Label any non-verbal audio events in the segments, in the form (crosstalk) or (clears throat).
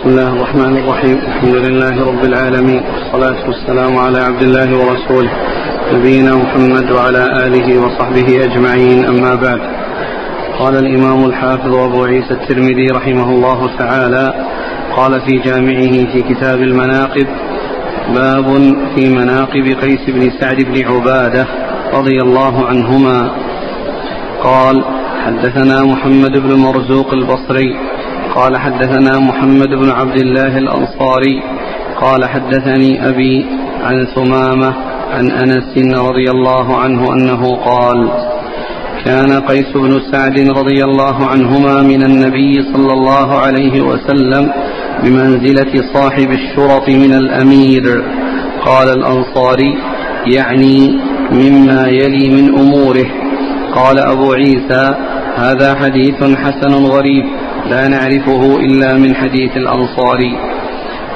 بسم الله الرحمن الرحيم. الحمد لله رب العالمين. والصلاة والسلام على عبد الله ورسوله نبينا محمد وعلى آله وصحبه أجمعين. أما بعد قال الإمام الحافظ أبو عيسى الترمذي رحمه الله تعالى قال في جامعه في كتاب المناقب باب في مناقب قيس بن سعد بن عبادة رضي الله عنهما. قال حدثنا محمد بن مرزوق البصري قال حدثنا محمد بن عبد الله الأنصاري قال حدثني أبي عن ثمامة عن أنس رضي الله عنه أنه قال كان قيس بن سعد رضي الله عنهما من النبي صلى الله عليه وسلم بمنزلة صاحب الشرط من الأمير. قال الأنصاري يعني مما يلي من أموره. قال أبو عيسى هذا حديث حسن غريب. لا نعرفه إلا من حديث الأنصاري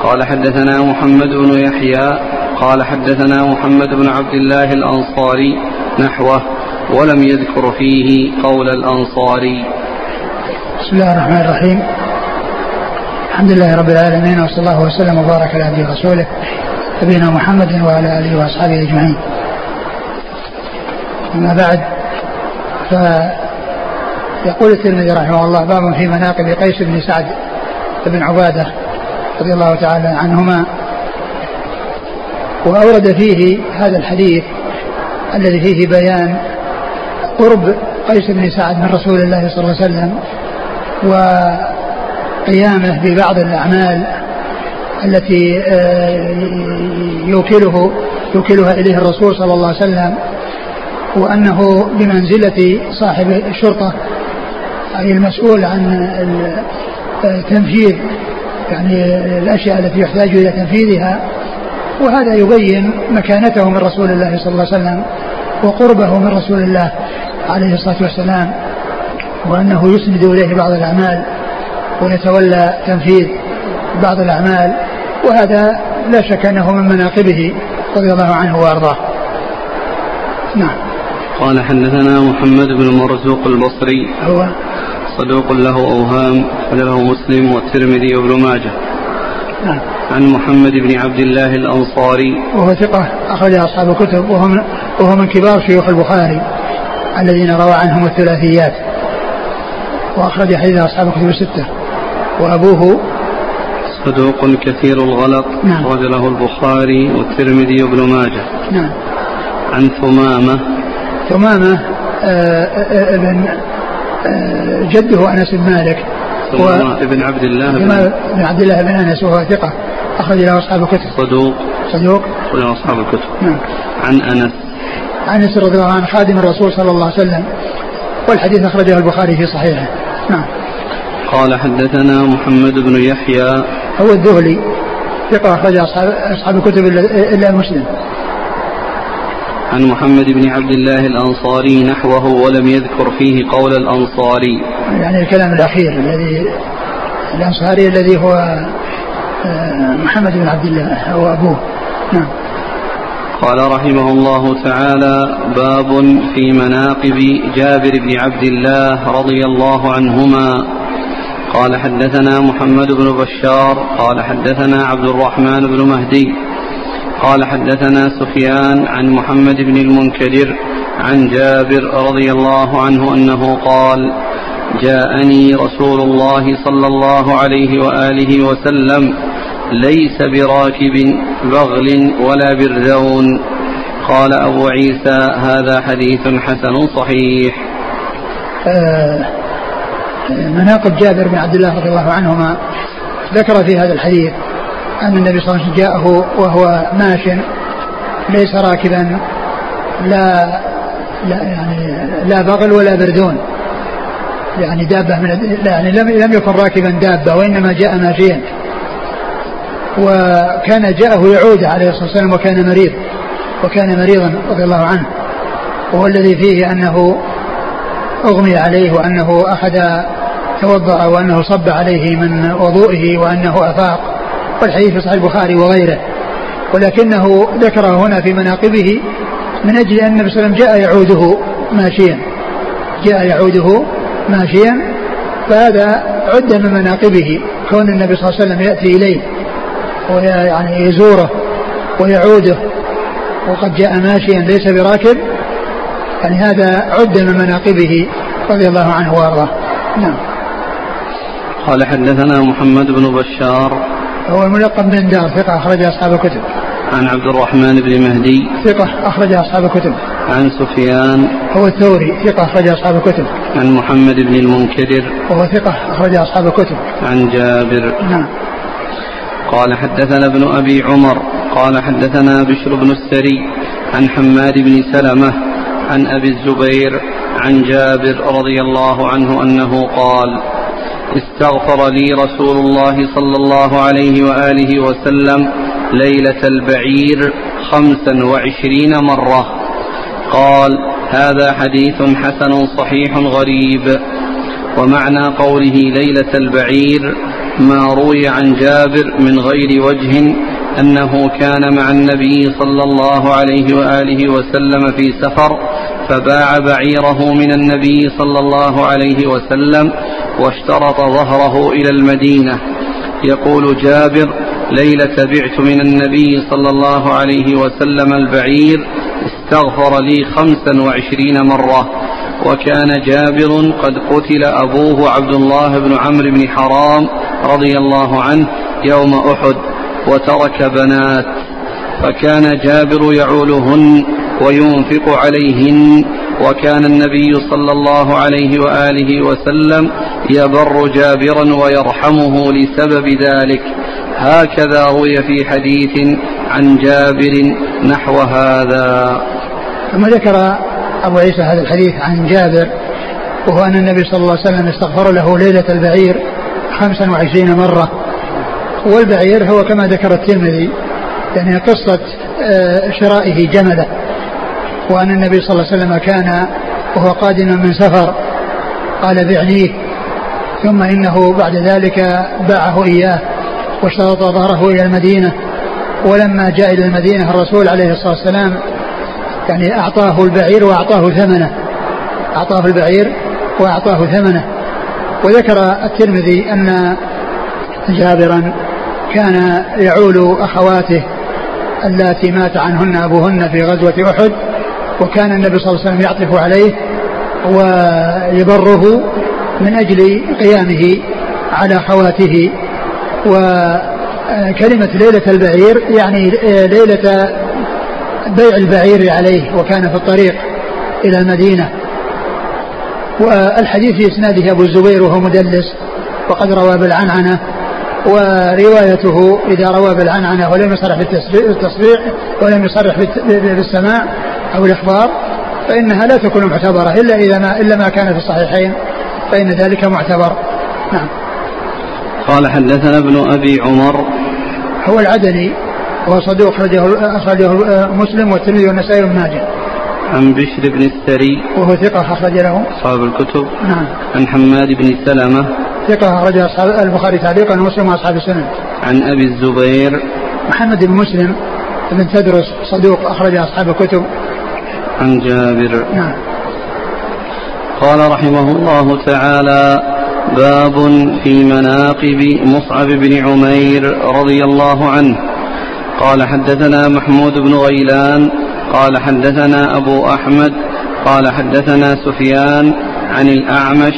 قال حدثنا محمد بن يحيى قال حدثنا محمد بن عبد الله الأنصاري نحوه ولم يذكر فيه قول الأنصاري بسم الله الرحمن الرحيم. الحمد لله رب العالمين وصلى الله وسلم وبارك على عبده ورسوله نبينا محمد وعلى آله وأصحابه أجمعين. أما بعد فيقول الترمذي رحمه الله باب في مناقب قيس بن سعد بن عبادة رضي الله تعالى عنهما. وأورد فيه هذا الحديث الذي فيه بيان قرب قيس بن سعد من رسول الله صلى الله عليه وسلم وقيامه ببعض الأعمال التي يوكله يوكلها إليه الرسول صلى الله عليه وسلم وأنه بمنزلة صاحب الشرطة اي المسؤول عن تنفيذ يعني الأشياء التي يحتاج إلى تنفيذها وهذا يبين مكانته من رسول الله صلى الله عليه وسلم وقربه من رسول الله عليه الصلاة والسلام وأنه يسند إليه بعض الأعمال ويتولى تنفيذ بعض الأعمال وهذا لا شك أنه من مناقبه رضي الله عنه وأرضاه. نعم. قال حدثنا محمد بن مرزوق البصري هو صدوق له أوهام له مسلم والترمذي وابن ماجه. نعم. عن محمد بن عبد الله الأنصاري وهو ثقة أخرج أصحاب الكتب وهو من, وهو من كبار شيوخ البخاري الذين روى عنهم الثلاثيات وأخرج حديث أصحاب الكتب الستة وأبوه صدوق كثير الغلط نعم. أخرج له البخاري والترمذي وابن ماجه نعم عن ثمامة ثمامة آه، آه، ابن آه، جده أنس بن مالك ثمامة ابن عبد الله بن عبد الله بن أنس وهو ثقة أخرج له أصحاب الكتب. صدوق. صدوق. له أصحاب الكتب. نعم. عن أنس. أنس رضي الله عنه خادم الرسول صلى الله عليه وسلم. والحديث أخرجه البخاري في صحيحه. نعم. قال حدثنا محمد بن يحيى. هو الذهلي ثقة أخرج أصحاب أصحاب الكتب إلا مسلم عن محمد بن عبد الله الأنصاري نحوه ولم يذكر فيه قول الأنصاري. يعني الكلام الأخير الذي الأنصاري الذي هو آه، محمد بن عبد الله هو أبوه. نعم. قال رحمه الله تعالى باب في مناقب جابر بن عبد الله رضي الله عنهما. قال حدثنا محمد بن بشار قال حدثنا عبد الرحمن بن مهدي. قال حدثنا سفيان عن محمد بن المنكدر عن جابر رضي الله عنه أنه قال جاءني رسول الله صلى الله عليه وآله وسلم ليس براكب بغل ولا برذون قال أبو عيسى هذا حديث حسن صحيح. آه، مناقب جابر بن عبد الله رضي الله عنهما ذكر في هذا الحديث أن النبي صلى الله عليه وسلم جاءه وهو ماش ليس راكبا لا لا يعني لا بغل ولا بردون. يعني دابة من يعني لم لم يكن راكبا دابة وإنما جاء ماشيا. وكان جاءه يعود عليه الصلاة والسلام وكان مريض وكان مريضا رضي الله عنه. وهو الذي فيه أنه أغمي عليه وأنه أخذ توضأ وأنه صب عليه من وضوئه وأنه أفاق. والحديث في صحيح البخاري وغيره. ولكنه ذكره هنا في مناقبه من أجل أن النبي صلى الله عليه وسلم جاء يعوده ماشيا. جاء يعوده ماشيا. فهذا عد من مناقبه كون النبي صلى الله عليه وسلم يأتي إليه ويعني يزوره ويعوده وقد جاء ماشيا ليس براكب. يعني هذا عد من مناقبه رضي الله عنه وأرضاه. نعم. قال حدثنا محمد بن بشار هو الملقب بن دار ثقة أخرج أصحاب الكتب. عن عبد الرحمن بن مهدي. ثقة أخرج أصحاب الكتب. عن سفيان. هو الثوري ثقة أخرج أصحاب الكتب. عن محمد بن المنكدر. وهو ثقة أخرج أصحاب الكتب. عن جابر. نعم. قال حدثنا ابن أبي عمر. قال حدثنا بشر بن السري. عن حماد بن سلمة. عن أبي الزبير. عن جابر رضي الله عنه أنه قال استغفر لي رسول الله صلى الله عليه وآله وسلم ليلة البعير خمسا وعشرين مرة. قال هذا حديث حسن صحيح غريب. ومعنى قوله ليلة البعير ما روي عن جابر من غير وجه أنه كان مع النبي صلى الله عليه وآله وسلم في سفر فباع بعيره من النبي صلى الله عليه وسلم واشترط ظهره إلى المدينة. يقول جابر ليلة بعت من النبي صلى الله عليه وسلم البعير استغفر لي خمسا وعشرين مرة. وكان جابر قد قتل أبوه عبد الله بن عمرو بن حرام رضي الله عنه يوم أحد وترك بنات. فكان جابر يعولهن وينفق عليهن وكان النبي صلى الله عليه وآله وسلم يبر جابرا ويرحمه لسبب ذلك. هكذا روي في حديث عن جابر نحو هذا. ثم ذكر أبو عيسى هذا الحديث عن جابر وهو أن النبي صلى الله عليه وسلم استغفر له ليلة البعير خمسا وعشرين مرة. والبعير هو كما ذكر الترمذي يعني قصة آه، شرائه جملة. وأن النبي صلى الله عليه وسلم كان وهو قادم من سفر قال بعنيه ثم إنه بعد ذلك باعه إياه واشترط ظهره إلى المدينة. ولما جاء إلى المدينة الرسول عليه الصلاة والسلام يعني أعطاه البعير وأعطاه ثمنه أعطاه البعير وأعطاه ثمنه. وذكر الترمذي أن جابرا كان يعول أخواته اللاتي مات عنهن أبوهن في غزوة أحد وكان النبي صلى الله عليه وسلم يعطف عليه ويبره من أجل قيامه على خواته وكلمة ليلة البعير يعني ليلة بيع البعير عليه وكان في الطريق إلى المدينة. والحديث في إسناده أبو الزبير وهو مدلس وقد روى بالعنعنة وروايته إذا روى بالعنعنة ولم يصرح بالتصريح ولم يصرح بالسماع أو الإخبار فإنها لا تكون معتبرة إلا إذا ما إلا ما كان في الصحيحين فإن ذلك معتبر. نعم. قال حدثنا ابن أبي عمر. هو العدني وهو صدوق أخرجه أخرجه مسلم والترمذي والنسائي وابن ماجه. عن بشر بن السري. وهو ثقة أخرج له. أصحاب الكتب. نعم. عن حماد بن سلمة. ثقة أخرج أصحاب البخاري تعليقا ومسلم وأصحاب السنن. عن أبي الزبير. محمد بن مسلم بن تدرس صدوق أخرج أصحاب الكتب. عن جابر. نعم. قال رحمه الله تعالى باب في مناقب مصعب بن عمير رضي الله عنه. قال حدثنا محمود بن غيلان. قال حدثنا أبو أحمد. قال حدثنا سفيان عن الأعمش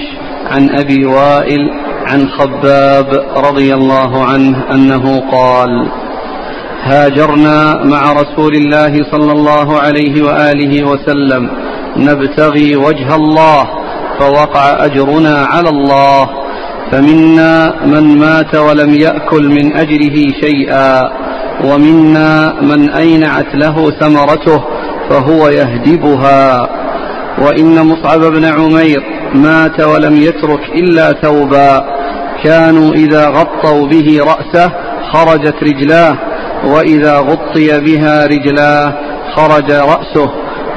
عن أبي وائل عن خباب رضي الله عنه أنه قال هاجرنا مع رسول الله صلى الله عليه وآله وسلم. نبتغي وجه الله فوقع أجرنا على الله. فمنا من مات ولم يأكل من أجره شيئا. ومنا من أينعت له ثمرته فهو يهدبها. وإن مصعب بن عمير مات ولم يترك إلا ثوبا. كانوا إذا غطوا به رأسه خرجت رجلاه. وإذا غطي بها رجلاه خرج رأسه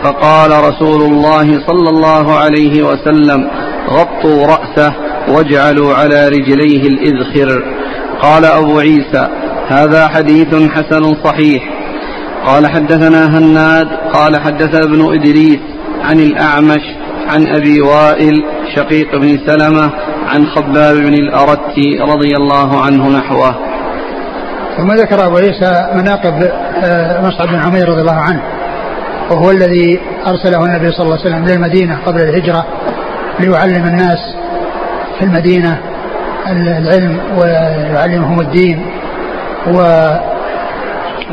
فقال رسول الله صلى الله عليه وسلم غطوا رأسه واجعلوا على رجليه الإذخر. قال أبو عيسى هذا حديث حسن صحيح. قال حدثنا هناد قال حدثنا ابن إدريس عن الأعمش عن أبي وائل شقيق بن سلمة عن خباب بن الأرت رضي الله عنه نحوه. ثم ذكر أبو عيسى مناقب آه، مصعب بن عمير رضي الله عنه وهو الذي أرسله النبي صلى الله عليه وسلم للمدينة قبل الهجرة ليعلم الناس في المدينة العلم ويعلمهم الدين و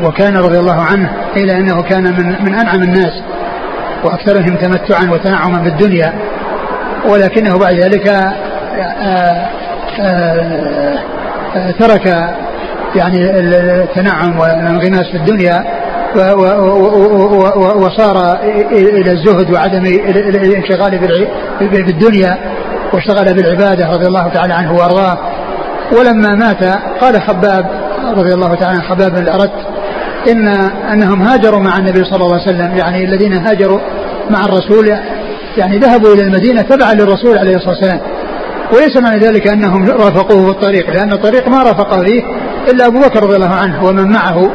وكان رضي الله عنه إلى أنه كان من, من أنعم الناس وأكثرهم تمتعا وتنعما بالدنيا ولكنه بعد ذلك آآ آه، آآ آه، ترك يعني التنعم والانغماس في الدنيا وصار إلى الزهد وعدم الانشغال بالدنيا واشتغل بالعبادة رضي الله تعالى عنه وأرضاه. ولما مات قال خباب رضي الله تعالى عنه خباب بن الأرت إن أنهم هاجروا مع النبي صلى الله عليه وسلم يعني الذين هاجروا مع الرسول يعني ذهبوا إلى المدينة تبعا للرسول عليه الصلاة والسلام. وليس معنى ذلك أنهم رافقوه في الطريق لأن الطريق ما رافق فيه إلا أبو بكر رضي الله عنه ومن معه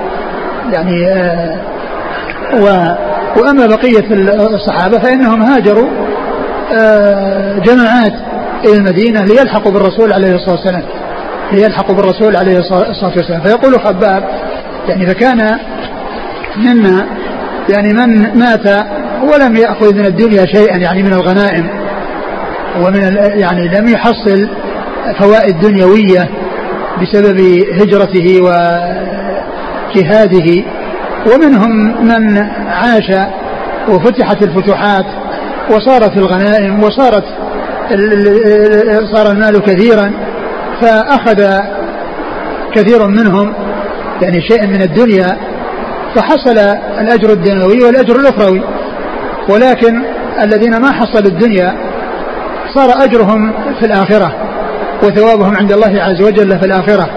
يعني آه و وأما بقية الصحابة فإنهم هاجروا آه جماعات إلى المدينة ليلحقوا بالرسول عليه الصلاة والسلام ليلحقوا بالرسول عليه الصلاة والسلام. فيقول خباب يعني فكان منا يعني من مات ولم يأخذ من الدنيا شيئا يعني من الغنائم ومن يعني لم يحصل فوائد دنيوية بسبب هجرته وجهاده. ومنهم من عاش وفتحت الفتوحات وصارت الغنائم وصارت صار المال كثيرا فأخذ كثير منهم يعني شيء من الدنيا فحصل الأجر الدنيوي والأجر الأخروي. ولكن الذين ما حصلوا الدنيا صار أجرهم في الآخرة. وثوابهم عند الله عز وجل في الآخرة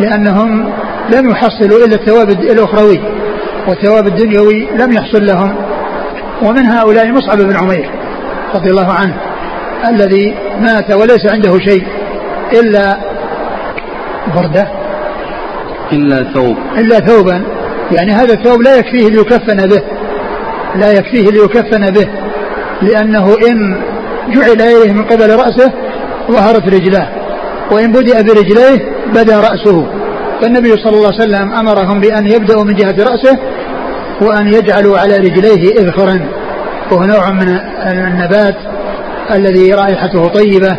لأنهم لم يحصلوا إلا الثواب الأخروي والثواب الدنيوي لم يحصل لهم. ومن هؤلاء مصعب بن عمير رضي الله عنه الذي مات وليس عنده شيء إلا بردة إلا ثوب. إلا ثوبا. يعني هذا الثوب لا يكفيه ليكفن به لا يكفيه ليكفن به لأنه إن جعل إليه من قبل رأسه ظهرت رجلاه. وإن بدأ برجليه بدأ رأسه. فالنبي صلى الله عليه وسلم أمرهم بأن يبدأوا من جهة رأسه وأن يجعلوا على رجليه إذخرا. وهو نوع من النبات الذي رائحته طيبة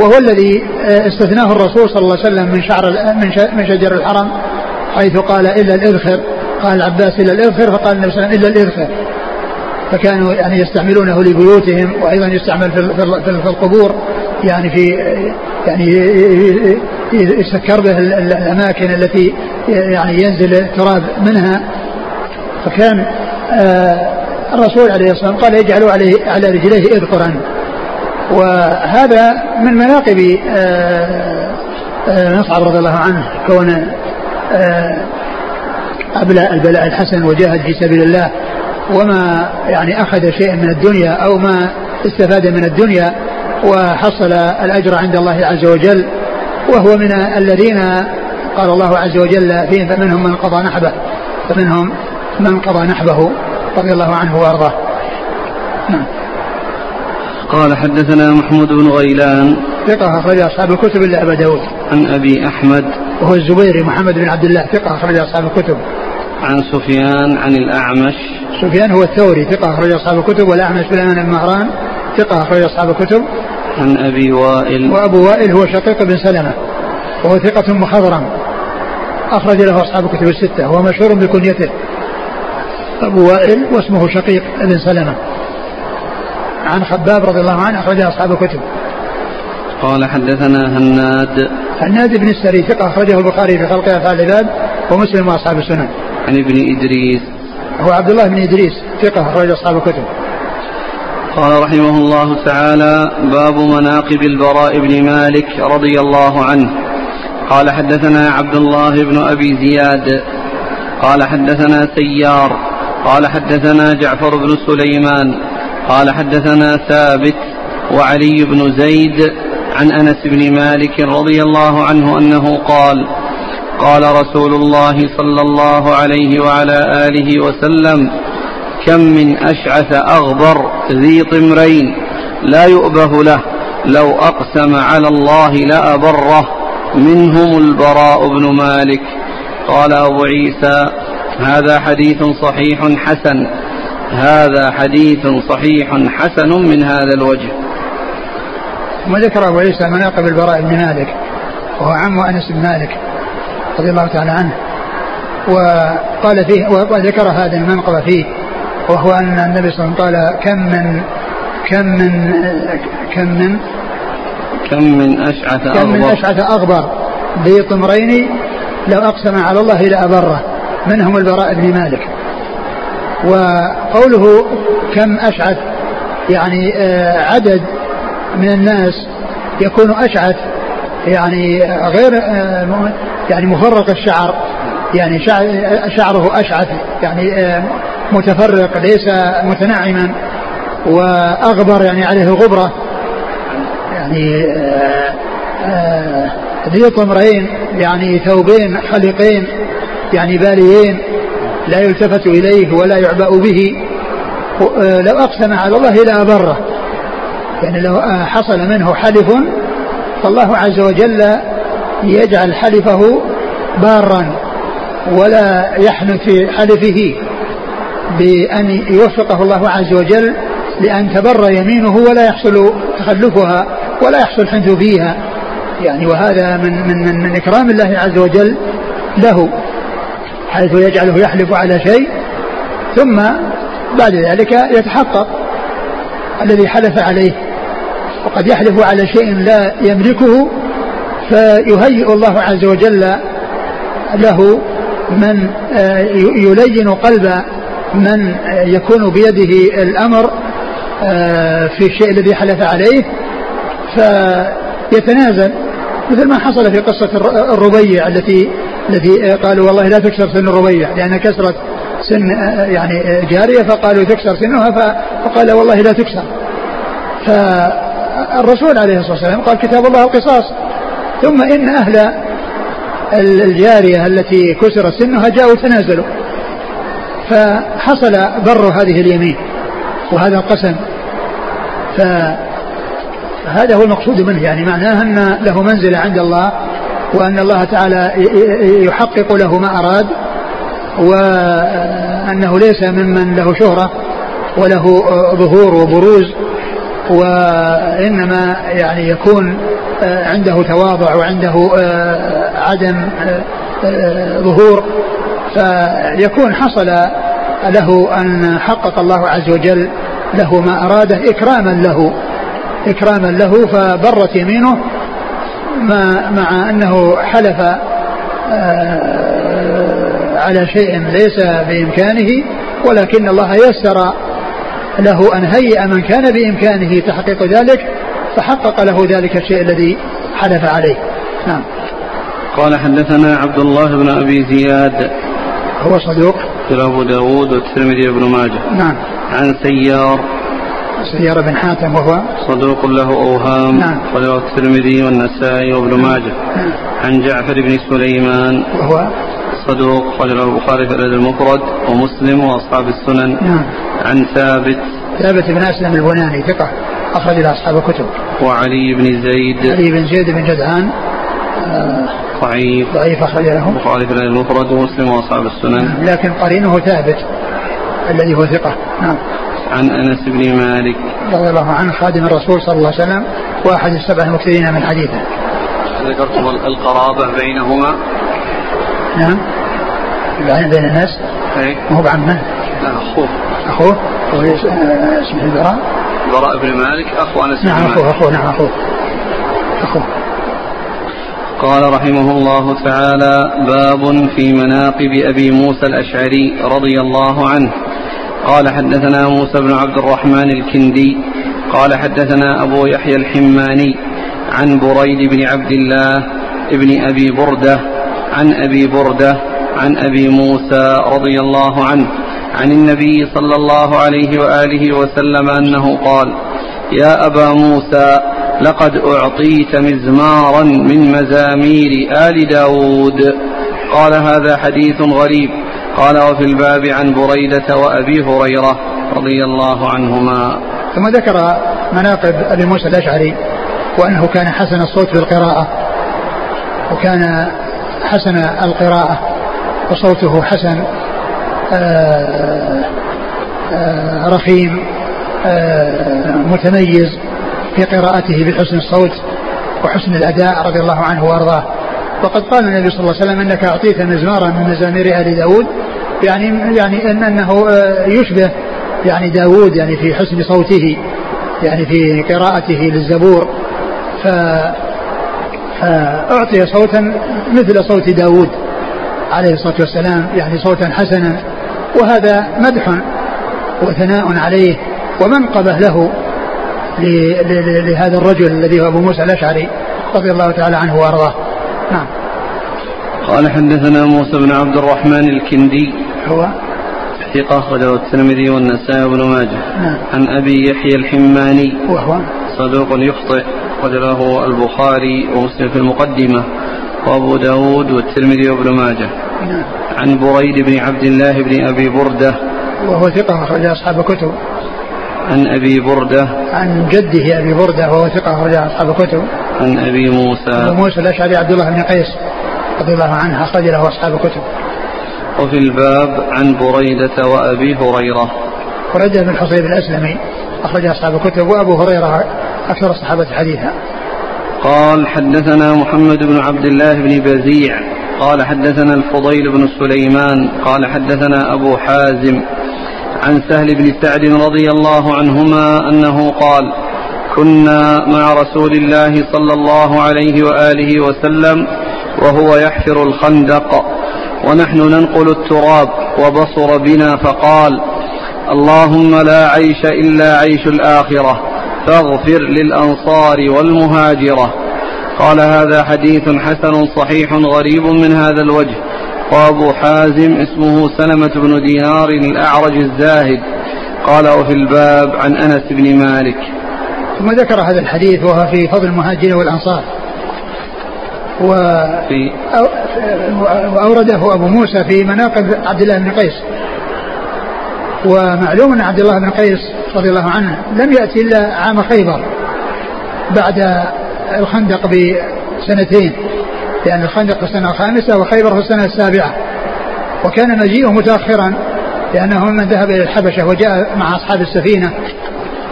وهو الذي استثناه الرسول صلى الله عليه وسلم من شعر من شجر الحرم حيث قال إلا الإذخر. قال العباس إلا الإذخر فقال النبي صلى الله عليه وسلم إلا الإذخر. فكانوا يعني يستعملونه لبيوتهم وأيضا يستعمل في القبور. يعني في يعني يسكر به الأماكن التي يعني ينزل التراب منها. فكان آه، الرسول عليه الصلاة والسلام قال يجعلوا عليه على رجليه اذكرا وهذا من مناقب آه، آه، مصعب رضي الله عنه كون أبلى البلاء الحسن وجاهد في سبيل الله وما يعني أخذ شيئا من الدنيا أو ما استفاد من الدنيا وحصل الأجر عند الله عز وجل وهو من الذين قال الله عز وجل فيهم فمنهم من قضى نحبه فمنهم من قضى نحبه رضي الله عنه وأرضاه. نعم. قال حدثنا محمود بن غيلان ثقة أخرج أصحاب الكتب إلا أبا داود. عن أبي أحمد وهو الزبيري محمد بن عبد الله ثقة أخرج أصحاب الكتب. عن سفيان عن الأعمش سفيان هو الثوري ثقة أخرج أصحاب الكتب والأعمش سليمان المهران ثقة أخرج أصحاب الكتب. عن أبي وائل. وأبو وائل هو شقيق بن سلمة وهو ثقة مخضرم أخرج له أصحاب الكتب الستة وهو مشهور بكنيته. أبو وائل واسمه شقيق بن سلمة. عن خباب رضي الله عنه أخرج أصحاب الكتب. قال حدثنا هناد. هناد بن السري ثقة أخرجه البخاري في خلق أفعال العباد ومسلم وأصحاب السنن. عن ابن إدريس. هو عبد الله بن إدريس ثقة أخرج أصحاب الكتب. قال رحمه الله تعالى باب مناقب البراء بن مالك رضي الله عنه. قال حدثنا عبد الله بن أبي زياد. قال حدثنا سيار. قال حدثنا جعفر بن سليمان. قال حدثنا ثابت وعلي بن زيد عن أنس بن مالك رضي الله عنه أنه قال قال رسول الله صلى الله عليه وعلى آله وسلم كم من أشعث أغبر ذي طمرين لا يؤبه له. لو أقسم على الله لأبره. منهم البراء بن مالك. قال أبو عيسى هذا حديث صحيح حسن. هذا حديث صحيح حسن من هذا الوجه. ثم ذكر أبو عيسى مناقب البراء بن مالك وهو عم أنس بن مالك رضي الله تعالى عنه. وقال فيه وذكر هذا المنقب فيه. وهو أن النبي صلى الله عليه وسلم قال كم من كم من كم من كم من أشعث أغبر كم من أشعث أغبر ذي طمرين لو أقسم على الله لأبره منهم البراء بن مالك. وقوله كم أشعث يعني آه، عدد من الناس يكون أشعث يعني غير آه، يعني مفرق الشعر. يعني شعره أشعث يعني آه، متفرق ليس متنعما وأغبر يعني عليه غبرة يعني ذي طمرين يعني ثوبين خلقين يعني باليين لا يلتفت إليه ولا يعبأ به. لو أقسم على الله لأبره يعني لو حصل منه حلف فالله عز وجل يجعل حلفه بارا ولا يحنث في حلفه. بأن يوفقه الله عز وجل لأن تبر يمينه ولا يحصل تخلفها ولا يحصل حنث فيها. يعني وهذا من من من, من إكرام الله عز وجل له حيث يجعله يحلف على شيء ثم بعد ذلك يتحقق الذي حلف عليه. وقد يحلف على شيء لا يملكه فيهيئ الله عز وجل له من آه، يلين قلب من يكون بيده الأمر آه، في الشيء الذي حلف عليه فيتنازل. مثل ما حصل في قصة الربيع التي التي قالوا والله لا تكسر سن الربيع لأن كسرت سن يعني جارية فقالوا تكسر سنها فقال والله لا تكسر. فالرسول عليه الصلاة والسلام قال كتاب الله القصاص ثم إن أهل الجارية التي كسرت سنها جاءوا تنازلوا. فحصل بر هذه اليمين وهذا القسم ف هذا هو المقصود منه يعني معناه أن له منزلة عند الله وأن الله تعالى يحقق له ما أراد وأنه ليس ممن له شهرة وله ظهور وبروز وإنما يعني يكون عنده تواضع وعنده عدم ظهور. فيكون حصل له أن حقق الله عز وجل له ما أراده إكراما له إكراما له فبرت يمينه ما مع أنه حلف آه، على شيء ليس بإمكانه ولكن الله يسر له أن هيئ من كان بإمكانه تحقيق ذلك فحقق له ذلك الشيء الذي حلف عليه. نعم. قال حدثنا عبد الله بن أبي زياد هو صدوق؟ أبو داود والترمذي بن ماجه. نعم. عن سيار. سيار بن حاتم وهو؟ صدوق له أوهام. نعم. رواه الترمذي والنسائي وابن ماجه. نعم عن جعفر بن سليمان. وهو؟ صدوق. خرجه البخاري في الأدب المفرد ومسلم وأصحاب السنن. نعم. عن ثابت. ثابت بن أسلم البناني ثقة أخرج له أصحاب الكتب. وعلي بن زيد. علي بن زيد بن جدعان. آه ضعيف ضعيف أخرج له البخاري في المفرد ومسلم وأصحاب السنن نعم لكن قرينه ثابت الذي هو ثقة نعم عن أنس بن مالك رضي الله عنه خادم الرسول صلى الله عليه وسلم واحد السبع المكثرين من حديثه. ذكرتم القرابة بينهما؟ نعم. بين بين الناس؟ اي ما هو بعمه؟ لا أخوه أخوه؟ هو اسمه البراء؟ البراء بن مالك أخو أنس نعم بن اخوه أخوه نعم أخوه أخوه قال رحمه الله تعالى باب في مناقب أبي موسى الأشعري رضي الله عنه. قال حدثنا موسى بن عبد الرحمن الكندي. قال حدثنا أبو يحيى الحماني عن بريد بن عبد الله ابن أبي بردة عن أبي بردة عن أبي موسى رضي الله عنه عن النبي صلى الله عليه وآله وسلم أنه قال يا أبا موسى لقد أعطيت مزمارا من مزامير آل داود. قال هذا حديث غريب. قال وفي الباب عن بريدة وأبي هريرة رضي الله عنهما. ثم ذكر مناقب أبي موسى الأشعري وأنه كان حسن الصوت في القراءة وكان حسن القراءة وصوته حسن آه، آه، رخيم آه، متميز. في قراءته بحسن الصوت وحسن الأداء رضي الله عنه وأرضاه. وقد قال النبي صلى الله عليه وسلم إنك أعطيت مزمارا من مزامير آل داود. يعني يعني إن أنه يشبه يعني داود يعني في حسن صوته يعني في قراءته للزبور. ف فأعطي صوتا مثل صوت داود عليه الصلاة والسلام يعني صوتا حسنا. وهذا مدح وثناء عليه ومنقبة له. لهذا الرجل الذي هو أبو موسى الأشعري رضي الله تعالى عنه وأرضاه. نعم. قال حدثنا موسى بن عبد الرحمن الكندي. هو؟ ثقة أخرجه الترمذي والنسائي وابن ماجه. نعم. عن أبي يحيى الحماني. وهو صدوق يخطئ. له البخاري ومسلم في المقدمة. وأبو داود والترمذي وابن ماجه. نعم. عن بريد بن عبد الله بن أبي بردة. وهو ثقة أخرج أصحاب كتب عن أبي بردة. عن جده أبي بردة وهو ثقة أخرج أصحاب كتب عن أبي موسى. أبو موسى الأشعري عبد الله بن قيس رضي الله عنه أخرج له أصحاب كتب وفي الباب عن بريدة وأبي هريرة. بريدة بن حصيب الأسلمي أخرج أصحاب كتب وأبو هريرة أكثر الصحابة حديثا. قال حدثنا محمد بن عبد الله بن بزيع. قال حدثنا الفضيل بن سليمان. قال حدثنا أبو حازم. عن سهل بن سعد رضي الله عنهما أنه قال كنا مع رسول الله صلى الله عليه وآله وسلم وهو يحفر الخندق ونحن ننقل التراب وبصر بنا فقال اللهم لا عيش إلا عيش الآخرة فاغفر للأنصار والمهاجرة. قال هذا حديث حسن صحيح غريب من هذا الوجه وأبو حازم اسمه سلمة بن دينار الأعرج الزاهد. قال وفي الباب عن أنس بن مالك. ثم ذكر هذا الحديث وهو في فضل المهاجرين والأنصار. و في وأورده أبو موسى في مناقب عبد الله بن قيس. ومعلوم أن عبد الله بن قيس رضي الله عنه لم يأتي إلا عام خيبر بعد الخندق بسنتين. لأن الخندق في السنة الخامسة وخيبر في السنة السابعة. وكان مجيئه متأخرا لأنه من ذهب إلى الحبشة وجاء مع أصحاب السفينة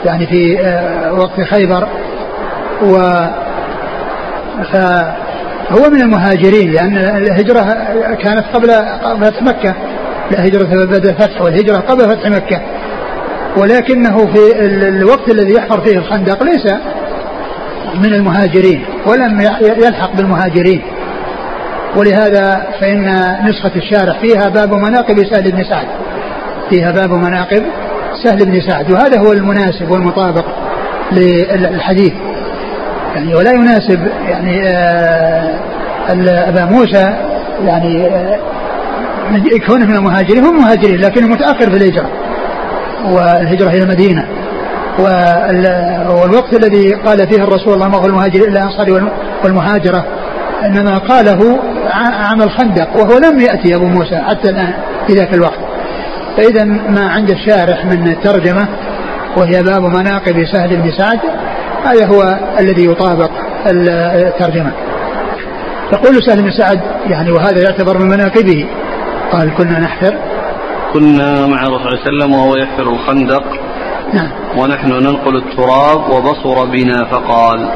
يعني في آه، وقت خيبر. و فهو من المهاجرين لأن الهجرة كانت قبل فتح مكة. لا هجرة بعد الفتح والهجرة قبل فتح مكة. ولكنه في الوقت الذي يحفر فيه الخندق ليس من المهاجرين ولم يلحق بالمهاجرين. ولهذا فإن نسخة الشارح فيها باب مناقب سهل بن سعد. فيها باب مناقب سهل بن سعد. وهذا هو المناسب والمطابق للحديث. يعني ولا يناسب يعني آه أبا موسى يعني آه كونه من المهاجرين هم مهاجرين لكنه متأخر في الهجرة والهجرة إلى المدينة. والوقت الذي قال فيه الرسول اللهم اغفر المهاجر الا الأنصار والمهاجرة إنما قاله عام الخندق وهو لم يأتي أبو موسى حتى الآن في ذاك الوقت. فإذا ما عند الشارح من الترجمة وهي باب مناقب سهل بن سعد هذا هو الذي يطابق الترجمة. يقول سهل بن سعد يعني وهذا يعتبر من مناقبه. قال كنا نحفر. كنا مع الرسول صلى الله عليه وسلم وهو يحفر الخندق. نعم. ونحن ننقل التراب وبصر بنا. فقال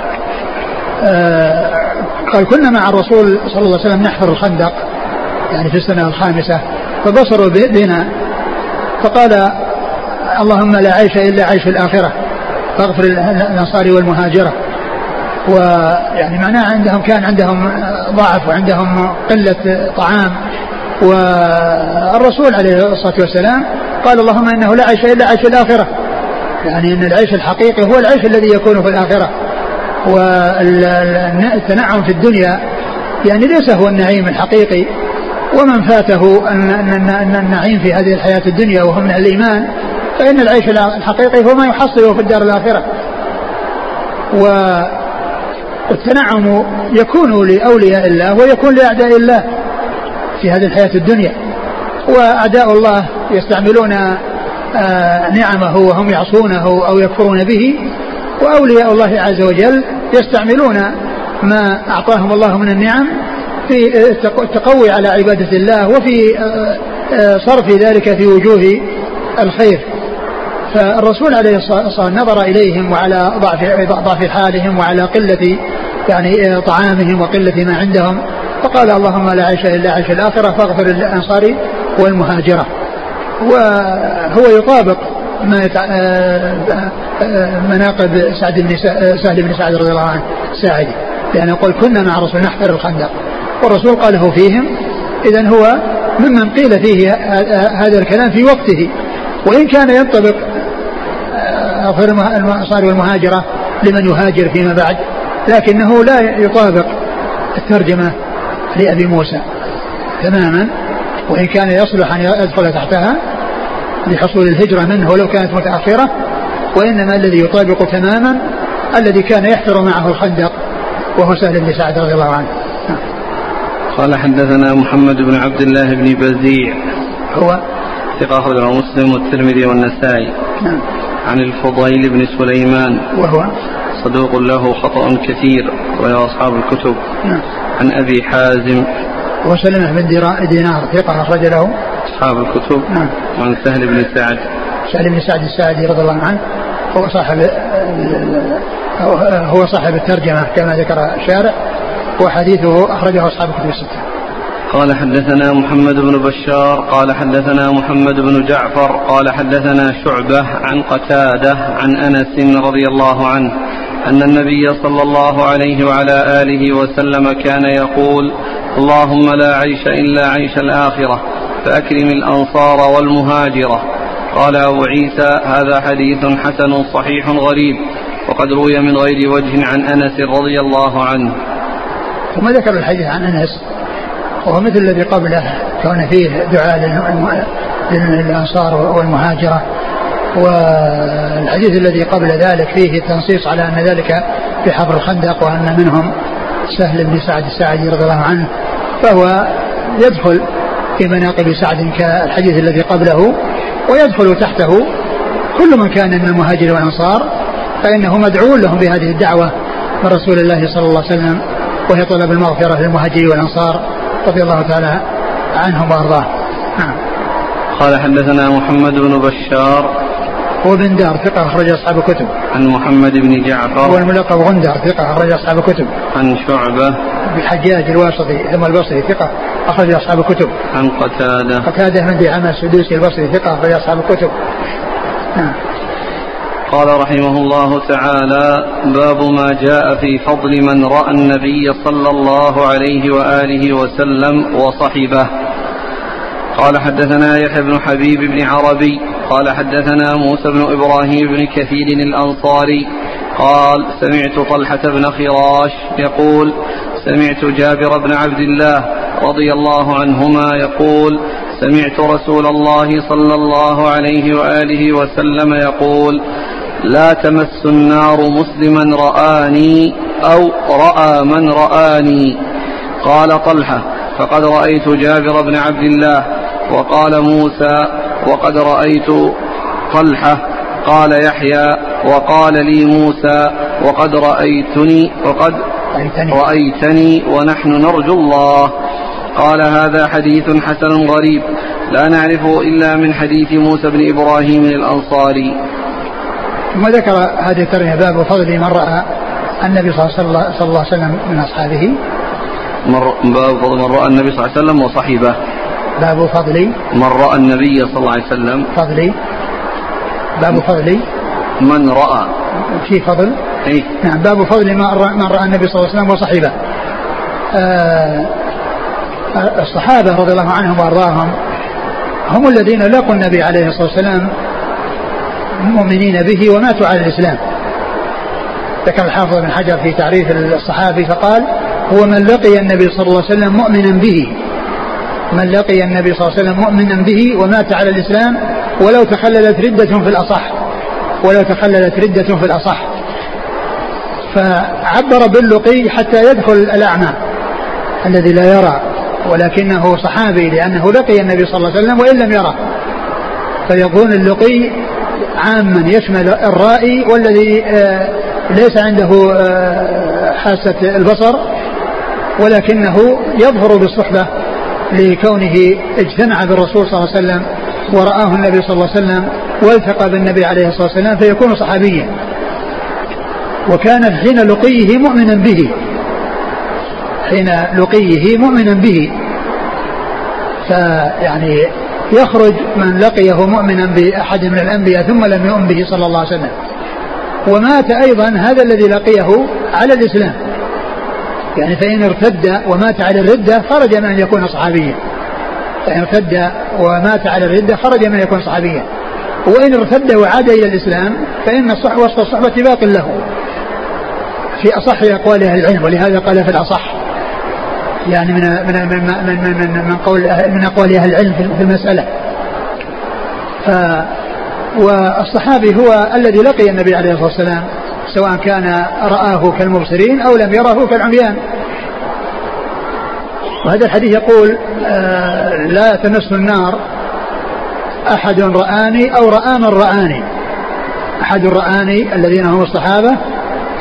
قال كنا مع الرسول صلى الله عليه وسلم نحفر الخندق يعني في السنة الخامسة فبصروا بنا فقال اللهم لا عيش إلا عيش الآخرة فاغفر الأنصار والمهاجرة. ويعني معناه عندهم كان عندهم ضعف وعندهم قلة طعام. والرسول عليه الصلاة والسلام قال اللهم إنه لا عيش إلا عيش الآخرة يعني أن العيش الحقيقي هو العيش الذي يكون في الآخرة. والتنعم في الدنيا يعني ليس هو النعيم الحقيقي ومن فاته أن النعيم في هذه الحياة الدنيا وهو من الإيمان فإن العيش الحقيقي هو ما يحصله في الدار الآخرة. والتنعم يكون لأولياء الله ويكون لأعداء الله في هذه الحياة الدنيا. وأعداء الله يستعملون آه، نعمه وهم يعصونه أو يكفرون به وأولياء الله عز وجل يستعملون ما أعطاهم الله من النعم في التقوي على عبادة الله وفي آه، آه، صرف ذلك في وجوه الخير فالرسول عليه الصلاة والسلام نظر إليهم وعلى ضعف ضعف حالهم وعلى قلة يعني آه، طعامهم وقلة ما عندهم فقال اللهم لا عيش إلا عيش الآخرة فاغفر للأنصار والمهاجرة وهو يطابق. مناقب سعد بن سهل بن سعد رضي الله عنه الساعدي لأن يقول كنا مع الرسول نحفر الخندق. والرسول قاله فيهم إذا هو ممن قيل فيه هذا الكلام في وقته. وإن كان ينطبق غير الأنصار والمهاجرة لمن يهاجر فيما بعد لكنه لا يطابق الترجمة لأبي موسى تماما. وإن كان يصلح أن يدخل تحتها لحصول الهجرة منه ولو كانت متأخرة وإنما الذي يطابق تماما الذي كان يحفر معه الخندق وهو سهل بن سعد رضي الله عنه. قال حدثنا محمد بن عبد الله بن بزيع. هو؟ ثقة أخرجه مسلم والترمذي والنسائي. نعم. عن الفضيل بن سليمان. وهو؟ صدوق له خطأ كثير وله أصحاب الكتب. نعم. عن أبي حازم. وسلمة بن دينار ثقة أخرج له. أصحاب الكتب نعم. وعن سهل بن سعد. سهل بن سعد الساعدي رضي الله عنه هو صاحب هو صاحب الترجمة كما ذكر الشارع وحديثه أخرجه أصحاب الكتب الستة. قال حدثنا محمد بن بشار قال حدثنا محمد بن جعفر قال حدثنا شعبة عن قتادة عن أنس رضي الله عنه أن النبي صلى الله عليه وعلى آله وسلم كان يقول اللهم لا عيش إلا عيش الآخرة فأكرم الأنصار والمهاجرة. قال أبو عيسى هذا حديث حسن صحيح غريب وقد روي من غير وجه عن أنس رضي الله عنه. ثم ذكر الحديث عن أنس؟ وهو مثل الذي قبله كان فيه دعاء للأنصار والمهاجرة. والحديث الذي قبل ذلك فيه تنصيص على أن ذلك في حفر الخندق وأن منهم سهل بن سعد الساعدي رضي الله عنه فهو يدخل في مناقب سعد كالحديث الذي قبله ويدخل تحته كل من كان من المهاجر والأنصار فإنه مدعو لهم بهذه الدعوة من رسول الله صلى الله عليه وسلم وهي طلب المغفرة للمهاجرين والأنصار رضي الله تعالى عنهم وأرضاه نعم قال حدثنا محمد بن بشار هو بن دار ثقة أخرج أصحاب الكتب. عن محمد بن جعفر. هو الملقب غندر ثقة أخرج أصحاب الكتب. عن شعبة. بالحجاج الواسطي ثم البصري ثقة أخرج أصحاب الكتب. عن قتادة. قتادة بن دعامة السدوسي البصري ثقة أخرج أصحاب الكتب. نعم. قال رحمه الله تعالى باب ما جاء في فضل من رأى النبي صلى الله عليه وآله وسلم وصحبه قال حدثنا يحيى بن حبيب بن عربي قال حدثنا موسى بن إبراهيم بن كثير الأنصاري قال سمعت طلحة بن خراش يقول سمعت جابر بن عبد الله رضي الله عنهما يقول سمعت رسول الله صلى الله عليه وآله وسلم يقول لا تمس النار مسلما رآني أو رأى من رآني. قال طلحة فقد رأيت جابر بن عبد الله وقال موسى وقد رأيت طلحة قال يحيى وقال لي موسى وقد رأيتني وقد رأيتني ونحن نرجو الله. قال هذا حديث حسن غريب. لا نعرفه إلا من حديث موسى بن إبراهيم الأنصاري. ثم ذكر هذه الترجمة باب فضل من رأى النبي صلى الله عليه وسلم من أصحابه. باب فضل من رأى النبي صلى الله عليه وسلم وصحبه. باب فضل من رأى النبي صلى الله عليه وسلم. فضل. باب فضل من رأى. في فضل. إيه؟ نعم باب فضل من رأى النبي صلى الله عليه وسلم وصحبه. آه الصحابة رضي الله عنهم وأرضاهم هم الذين لقوا النبي عليه الصلاة والسلام مؤمنين به وماتوا على الإسلام. ذكر الحافظ بن حجر في تعريف الصحابي فقال هو من لقي النبي صلى الله عليه وسلم مؤمنا به. من لقي النبي صلى الله عليه وسلم مؤمنا به ومات على الإسلام ولو تخللت ردة في الأصح. ولو تخللت ردة في الأصح. فعبر باللقي حتى يدخل الأعمى الذي لا يرى ولكنه صحابي لأنه لقي النبي صلى الله عليه وسلم وإن لم يره. فيكون اللقي عاما يشمل الرائي والذي آه، ليس عنده آه، حاسة البصر ولكنه يظهر بالصحبة لكونه اجتمع بالرسول صلى الله عليه وسلم ورآه النبي صلى الله عليه وسلم والتقى بالنبي عليه الصلاة والسلام فيكون صحابيا. وكان حين لقيه مؤمنا به. حين لقيه مؤمنا به. فيعني يخرج من لقيه مؤمنا بأحد من الأنبياء ثم لم يؤمن به صلى الله عليه وسلم. ومات أيضا هذا الذي لقيه على الإسلام. يعني فإن ارتد ومات على الردة خرج من أن يكون صحابيا. فإن ارتد ومات على الردة خرج من أن يكون صحابيا. وإن ارتد وعاد إلى الإسلام فإن وصف الصحبة باق له. في أصح أقوال أهل العلم ولهذا قال في الأصح. يعني من من من من من, من قول من أقوال أهل العلم في المسألة. ف والصحابي هو الذي لقي النبي عليه الصلاة والسلام سواء كان رآه كالمبصرين أو لم يره كالعميان. وهذا الحديث يقول آه لا تمس النار أحد رآني أو رأى من رآني. أحد رآني الذين هم الصحابة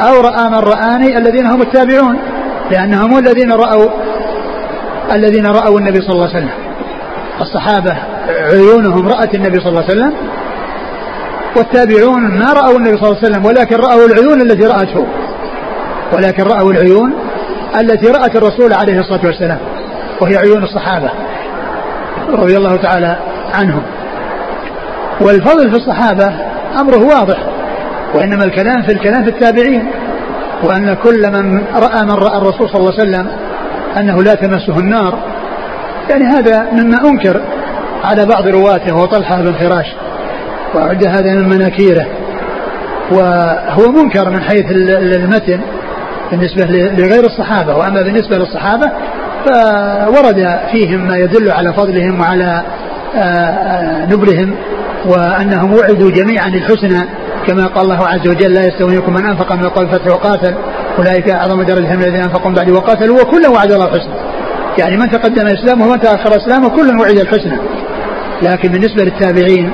أو رأى من رآني الذين هم التابعون لأنهم الذين رأوا الذين رأوا النبي صلى الله عليه وسلم. الصحابة عيونهم رأت النبي صلى الله عليه وسلم والتابعون ما رأوا النبي صلى الله عليه وسلم ولكن رأوا العيون التي رأته. ولكن رأوا العيون التي رأت الرسول عليه الصلاة والسلام وهي عيون الصحابة رضي الله تعالى عنهم. والفضل في الصحابة أمره واضح وإنما الكلام في الكلام في التابعين وأن كل من رأى من رأى الرسول صلى الله عليه وسلم أنه لا تمسه النار. يعني هذا مما أنكر على بعض رواته وهو طلحة بن فراش وعد هذا من مناكيره. وهو منكر من حيث المتن بالنسبة لغير الصحابة. وأما بالنسبة للصحابة فورد فيهم ما يدل على فضلهم وعلى آه، آه، نبلهم. وأنهم وعدوا جميعا الحسنى كما قال الله عز وجل لا يستوي منكم من أنفق من قبل الفتح وقاتل أولئك أعظم درجة من الذين أنفقوا بعد وقاتلوا وكلا وعد الله الحسنى. يعني من تقدم إسلامه ومن تأخر إسلامه كلا وعد الحسنى. لكن بالنسبة للتابعين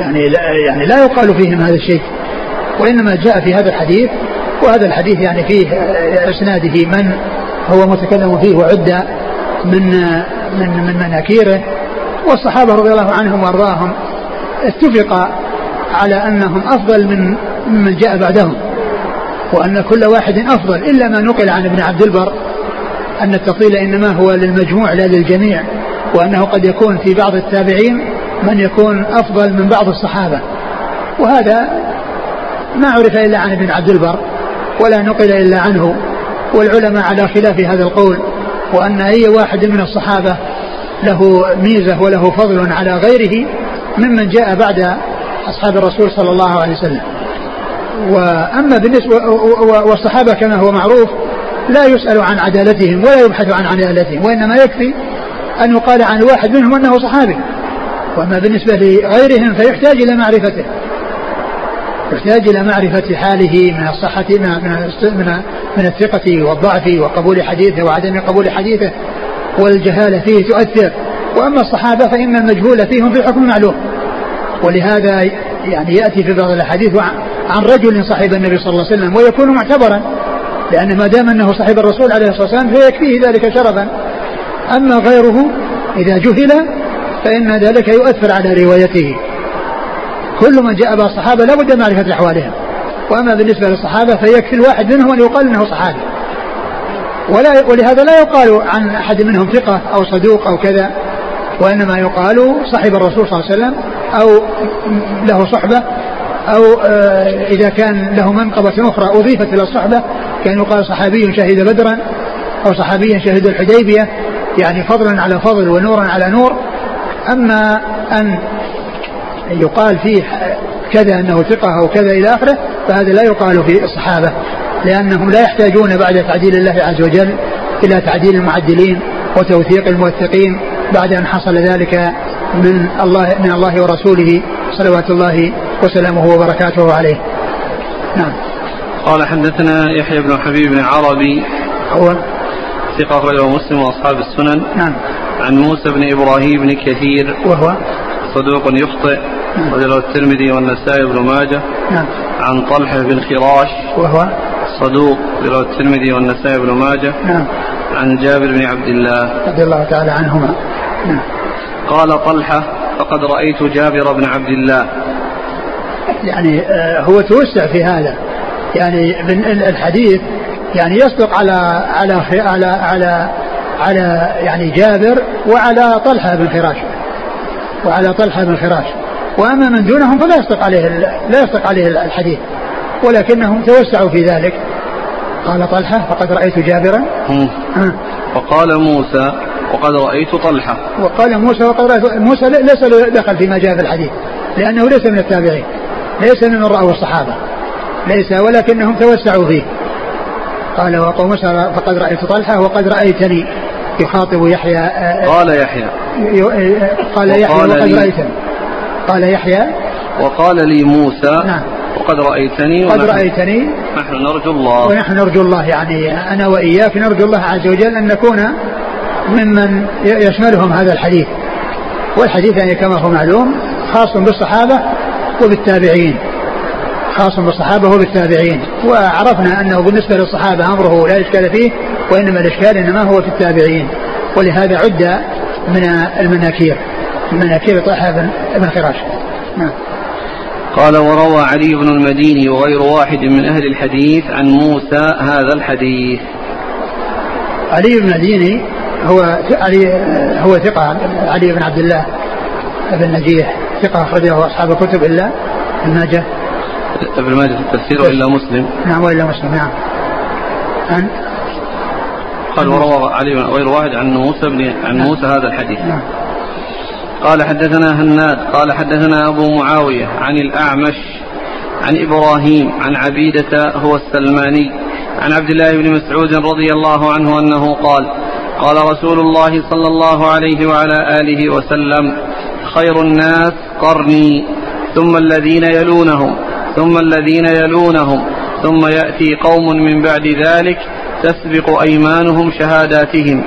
يعني لا يعني لا يقال فيهم هذا الشيء وإنما جاء في هذا الحديث وهذا الحديث يعني فيه إسناده من هو متكلم فيه وعد من من من مناكيره والصحابة رضي الله عنهم وأرضاهم اتفق على أنهم أفضل من من جاء بعدهم وأن كل واحد أفضل إلا ما نقل عن ابن عبد البر أن التفضيل إنما هو للمجموع لا للجميع وأنه قد يكون في بعض التابعين من يكون أفضل من بعض الصحابة. وهذا ما عرف إلا عن ابن عبد البر ولا نقل إلا عنه والعلماء على خلاف هذا القول وأن أي واحد من الصحابة له ميزة وله فضل على غيره ممن جاء بعد أصحاب الرسول صلى الله عليه وسلم. وأما بالنسبة والصحابة كما هو معروف لا يسأل عن عدالتهم ولا يبحث عن عدالتهم وإنما يكفي أن يقال عن واحد منهم أنه صحابي. وأما بالنسبة لغيرهم فيحتاج إلى معرفته. يحتاج إلى معرفة حاله من الصحة من من من الثقة والضعف وقبول حديثه وعدم قبول حديثه. والجهالة فيه تؤثر. وأما الصحابة فإن المجهول فيهم في حكم معلوم. ولهذا يعني يأتي في بعض الأحاديث عن رجل صاحب النبي صلى الله عليه وسلم ويكون معتبرا لأن ما دام أنه صاحب الرسول عليه الصلاة والسلام فيكفيه ذلك شرفا. أما غيره إذا جهل فإن ذلك يؤثر على روايته. كل من جاء بالصحابة لابد من معرفة أحوالهم. وأما بالنسبة للصحابة فيكفي الواحد منهم أن يقال أنه صحابي. ولا ولهذا لا يقال عن أحد منهم ثقة أو صدوق أو كذا وإنما يقال صاحب الرسول صلى الله عليه وسلم أو له صحبة أو آه، إذا كان له منقبة أخرى أضيفت إلى الصحبة كان يقال صحابي شهد بدرا أو صحابي شهد الحديبية يعني فضلا على فضل ونورا على نور. أما أن يقال فيه كذا أنه ثقة أو كذا إلى آخره فهذا لا يقال في الصحابة. لأنهم لا يحتاجون بعد تعديل الله عز وجل إلى تعديل المعدلين وتوثيق الموثقين بعد أن حصل ذلك من الله من الله ورسوله صلوات الله وسلامه وبركاته عليه. نعم. قال حدثنا يحيى بن حبيب بن عربي هو ثقة أخرجه مسلم وأصحاب السنن. نعم. عن موسى بن إبراهيم بن كثير وهو صدوق يخطئ نعم. رجله الترمذي والنسائي بن ماجه نعم عن طلحة بن خراش وهو صدوق رواه الترمذي والنسائي بن ماجه نعم. عن جابر بن عبد الله. رضي الله تعالى عنهما. نعم. قال طلحة فقد رأيت جابر بن عبد الله. يعني آه، هو توسع في هذا. يعني من الحديث يعني يصدق على على على على على يعني جابر وعلى طلحة بن فراش. وعلى طلحة بن فراش. وأما من دونهم فلا يصدق عليه لا يصدق عليه الحديث. ولكنهم توسعوا في ذلك. قال طلحة فقد رأيت جابرا. وقال موسى وقد رأيت طلحة. وقال موسى وقد رايت موسى ليس له دخل فيما جاء في الحديث لأنه ليس من التابعين ليس من راوا الصحابة ليس ولكنهم توسعوا فيه. قال وقال موسى فقد رأيت طلحة وقد رأيتني. يخاطب يحيى آه، قال يحيى. قال يحيى وقد رأيتني. قال يحيى وقال لي موسى نعم. وقد رأيتني قد رأيتني. نحن نرجو الله. ونحن نرجو الله يعني أنا وإياك نرجو الله عز وجل أن نكون ممن يشملهم هذا الحديث. والحديث يعني كما هو معلوم خاص بالصحابة وبالتابعين. خاص بالصحابة وبالتابعين. وعرفنا أنه بالنسبة للصحابة أمره لا إشكال فيه وإنما الإشكال إنما هو في التابعين. ولهذا عد من المناكير مناكير طلحة بن خراش. نعم. قال وروى علي بن المديني وغير واحد من أهل الحديث عن موسى هذا الحديث. علي بن المديني هو علي هو ثقة علي بن عبد الله بن نجيح ثقة أخرجه أصحاب الكتب إلا ابن ماجه. ابن ماجه في التفسير وإلا مسلم. نعم وإلا مسلم نعم. عن قال وروى علي غير واحد عن موسى بن عن نعم. موسى هذا الحديث. نعم. قال حدثنا هناد قال حدثنا أبو معاوية عن الأعمش عن إبراهيم عن عبيدة هو السلماني عن عبد الله بن مسعود رضي الله عنه أنه قال قال رسول الله صلى الله عليه وعلى آله وسلم خير الناس قرني ثم الذين يلونهم ثم الذين يلونهم ثم يأتي قوم من بعد ذلك تسبق أيمانهم شهاداتهم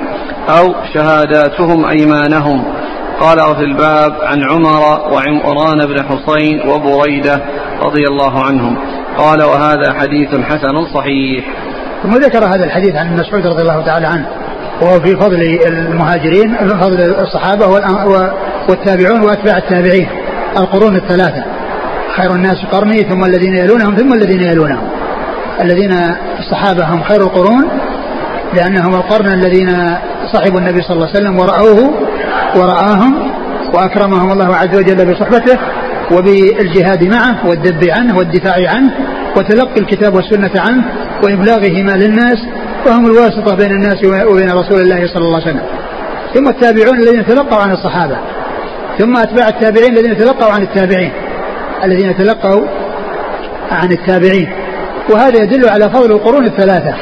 أو شهاداتهم أيمانهم. قال وفي الباب عن عمر وعمران بن حسين وبريدة رضي الله عنهم. قال وهذا حديث حسن صحيح. ثم ذكر هذا الحديث عن مسعود رضي الله تعالى عنه وهو في فضل المهاجرين فضل الصحابة والتابعون وأتباع التابعين القرون الثلاثة. خير الناس قرني ثم الذين يلونهم ثم الذين يلونهم. الذين الصحابة هم خير القرون لأنهم القرن الذين صحبوا النبي صلى الله عليه وسلم ورأوه ورآهم وأكرمهم الله عز وجل بصحبته وبالجهاد معه والدب عنه والدفاع عنه وتلقي الكتاب والسنة عنه وإبلاغهما للناس وهم الواسطة بين الناس وبين رسول الله صلى الله عليه وسلم. ثم التابعون الذين تلقوا عن الصحابة. ثم أتباع التابعين الذين تلقوا عن التابعين. الذين تلقوا عن التابعين. وهذا يدل على فضل القرون الثلاثة.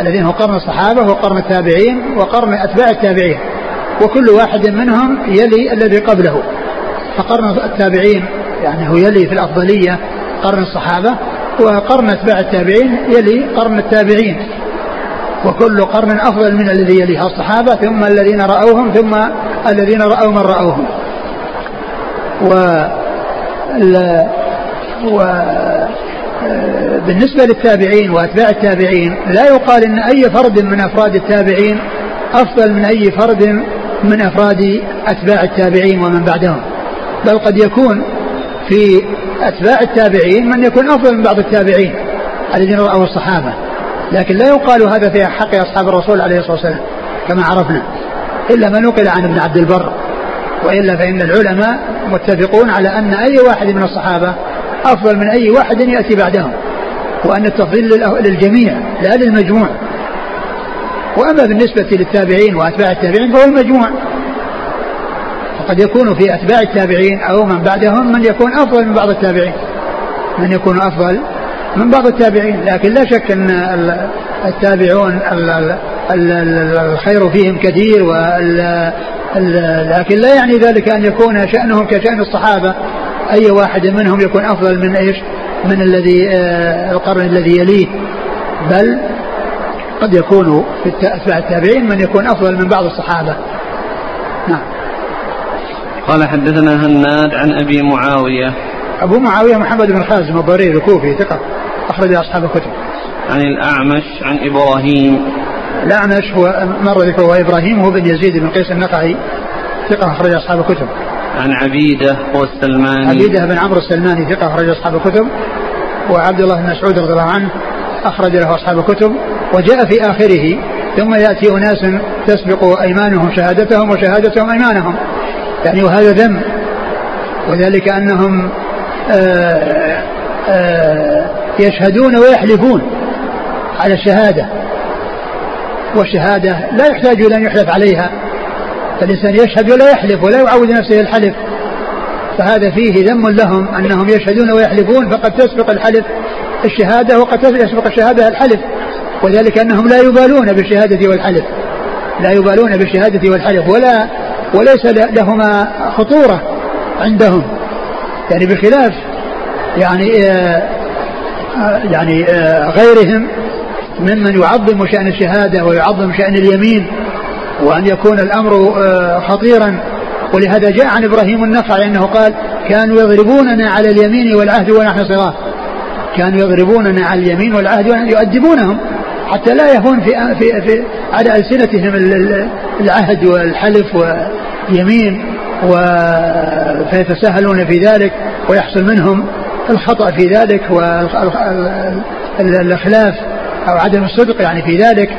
الذين هو قرن الصحابة وقرن التابعين وقرن أتباع التابعين. وكل واحد منهم يلي الذي قبله. فقرن التابعين يعني هو يلي في الأفضلية قرن الصحابة وقرن أتباع التابعين يلي قرن التابعين. وكل قرن أفضل من الذي يليها الصحابة ثم الذين رأوهم ثم الذين رأوا من رأوهم. و و بالنسبة للتابعين وأتباع التابعين لا يقال أن أي فرد من أفراد التابعين أفضل من أي فرد من أفراد أتباع التابعين ومن بعدهم. بل قد يكون في أتباع التابعين من يكون أفضل من بعض التابعين الذين رأوا الصحابة. لكن لا يقال هذا في حق أصحاب الرسول عليه الصلاة والسلام كما عرفنا. إلا ما نقل عن ابن عبد البر وإلا فإن العلماء متفقون على أن أي واحد من الصحابة أفضل من أي واحد يأتي بعدهم وأن التفضيل للجميع لا للمجموع وأما بالنسبة للتابعين وأتباع التابعين فهو المجموع فقد يكون في أتباع التابعين أو من بعدهم من يكون أفضل من بعض التابعين. من يكون أفضل من بعض التابعين لكن لا شك أن التابعون الخير فيهم كثير لكن لا يعني ذلك أن يكون شأنهم كشأن الصحابة. أي واحد منهم يكون أفضل من إيش؟ من الذي آه، القرن الذي يليه. بل قد يكون في أتباع التابعين من يكون أفضل من بعض الصحابة. نعم. قال حدثنا هناد عن أبي معاوية. أبو معاوية محمد بن خازم الضرير الكوفي ثقة أخرج أصحاب الكتب. عن الأعمش عن إبراهيم. الأعمش هو مر ذكره هو إبراهيم هو بن يزيد بن قيس النقعي ثقة أخرج أصحاب الكتب. عن عبيدة هو السلماني. عبيدة بن عمرو السلماني ثقة أخرج أصحاب الكتب. وعبد الله بن مسعود رضي الله عنه أخرج له أصحاب الكتب. وجاء في آخره ثم يأتي أناس تسبق أيمانهم شهادتهم وشهادتهم أيمانهم. يعني وهذا ذم وذلك أنهم آآ آآ يشهدون ويحلفون على الشهادة. والشهادة لا يحتاج إلى أن يحلف عليها. فالإنسان يشهد ولا يحلف ولا يعود نفسه الحلف. فهذا فيه ذم لهم أنهم يشهدون ويحلفون فقد تسبق الحلف الشهادة وقد تسبق الشهادة الحلف. وذلك أنهم لا يبالون بالشهادة والحلف. لا يبالون بالشهادة والحلف. ولا وليس لهما خطورة عندهم. يعني بخلاف يعني آه يعني آه غيرهم ممن يعظم شأن الشهادة ويعظم شأن اليمين وأن يكون الأمر آه خطيرا. ولهذا جاء عن إبراهيم النخعي أنه قال كانوا يضربوننا على اليمين والعهد ونحن صغار. كانوا يضربوننا على اليمين والعهد ويؤدبونهم حتى لا يهون في في في على ألسنتهم العهد والحلف واليمين فيتساهلون في ذلك ويحصل منهم الخطأ في ذلك والإخلاف أو عدم الصدق يعني في ذلك.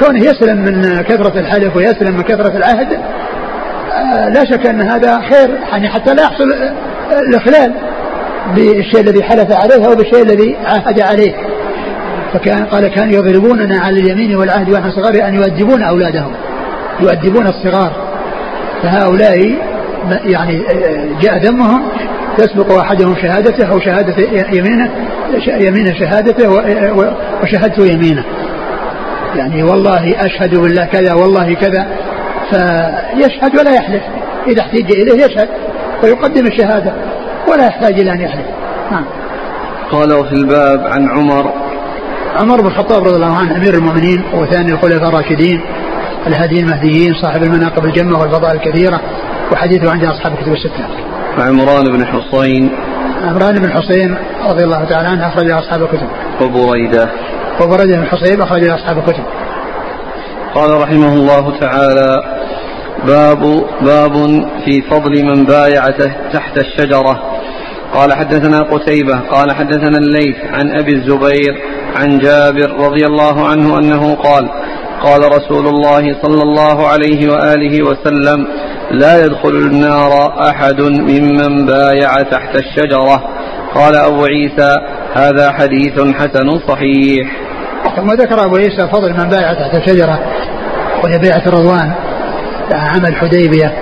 كونه يسلم من كثرة الحلف ويسلم من كثرة العهد لا شك أن هذا خير يعني حتى لا يحصل الإخلال بالشيء الذي حلف عليه أو بالشيء الذي عاهد عليه. فكان قال كانوا يضربوننا على اليمين والعهد ونحن صغار أن يؤدبون أولادهم. يؤدبون الصغار. فهؤلاء يعني جاء ذمهم يسبق أحدهم شهادته أو شهادة يمينه يمين شهادته وشهادته يمينه. يعني والله أشهد بالله كذا والله كذا. فيشهد ولا يحلف. إذا احتج إليه يشهد ويقدم الشهادة ولا يحتاج إلى أن يحلف. نعم. قال وفي الباب عن عمر عمر بن الخطاب رضي الله عنه أمير المؤمنين وثاني الخلفاء الراشدين الهاديين المهديين صاحب المناقب الجمة والفضائل الكثيرة وحديثه عند أصحاب الكتب الستة. وعمران بن حصين عمران بن حصين رضي الله تعالى عنه أخرج أصحاب الكتب. وبريدة وبريدة بن حصين أخرج أصحاب الكتب. قال رحمه الله تعالى باب باب في فضل من بايع تحت الشجرة قال حدثنا قتيبة قال حدثنا الليث عن أبي الزبير عن جابر رضي الله عنه أنه قال قال رسول الله صلى الله عليه وآله وسلم لا يدخل النار أحد ممن بايع تحت الشجرة. قال أبو عيسى هذا حديث حسن صحيح. ثم ذكر أبو عيسى فضل من بايع تحت الشجرة وهي بيعة الرضوان عمل حديبية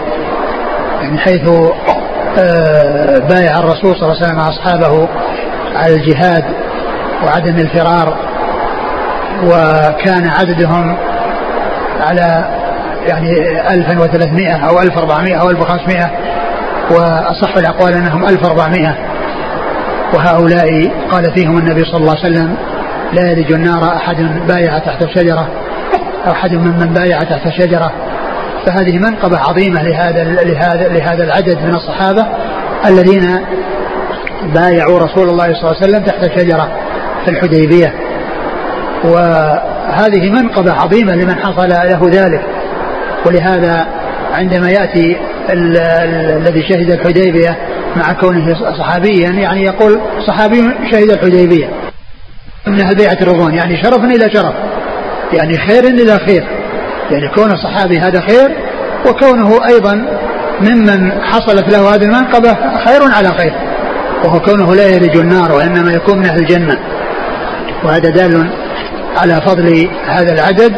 من حيث بايع الرسول صلى الله عليه وسلم أصحابه على الجهاد وعدم الفرار وكان عددهم على يعني 1300 أو 1400 أو 1500 وأصح الأقوال أنهم 1400 وهؤلاء قال فيهم النبي صلى الله عليه وسلم لا يلج النار أحد بايع تحت الشجرة أو أحد ممن بايع تحت الشجرة. فهذه منقبة عظيمة لهذا لهذا لهذا العدد من الصحابة الذين بايعوا رسول الله صلى الله عليه وسلم تحت الشجرة في الحديبية. وهذه منقبة عظيمة لمن حصل له ذلك. ولهذا عندما يأتي الذي شهد الحديبية مع كونه صحابيا يعني يقول صحابي شهد الحديبية. إنها بيعة الرضوان يعني شرف إلى شرف يعني خير إلى خير. يعني كون الصحابي هذا خير وكونه أيضا ممن حصلت له هذه المنقبة خير على خير. وهو كونه لا يلج النار وإنما يكون من أهل الجنة. وهذا دال على فضل هذا العدد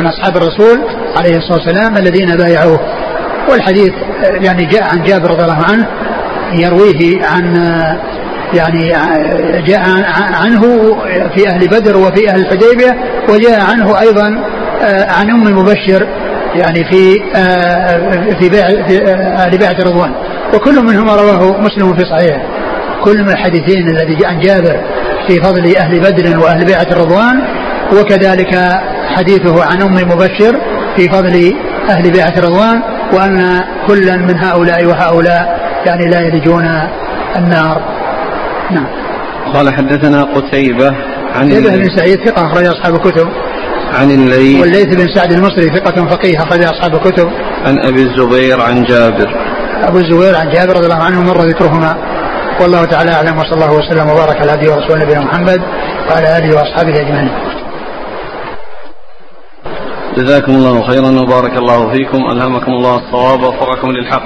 من أصحاب الرسول عليه الصلاة والسلام الذين بايعوه. والحديث يعني جاء عن جابر رضي الله عنه يرويه عن يعني جاء عنه في أهل بدر وفي أهل الحديبية وجاء عنه أيضا عن أم مبشر يعني في في بيع في أهل بيعة رضوان. وكل منهما رواه مسلم في صحيحه. كل من الحديثين الذي جاء عن جابر في فضل أهل بدر وأهل بيعة الرضوان وكذلك حديثه عن أم مبشر في فضل أهل بيعة الرضوان وأن كلا من هؤلاء وهؤلاء يعني لا يلجون النار. نعم. قال حدثنا قتيبة عن قتيبة بن سعيد ثقة أخرج أصحاب الكتب. عن الليث. والليث بن سعد المصري ثقة فقيه أخرج أصحاب الكتب. عن أبي الزبير عن جابر. أبو الزبير عن جابر رضي الله عنه مر ذكرهما. والله تعالى أعلم وصلى الله وسلم وبارك على عبده ورسوله نبينا محمد وعلى آله وأصحابه أجمعين. جزاكم الله خيرا وبارك الله فيكم. ألهمكم الله الصواب ووفقكم للحق.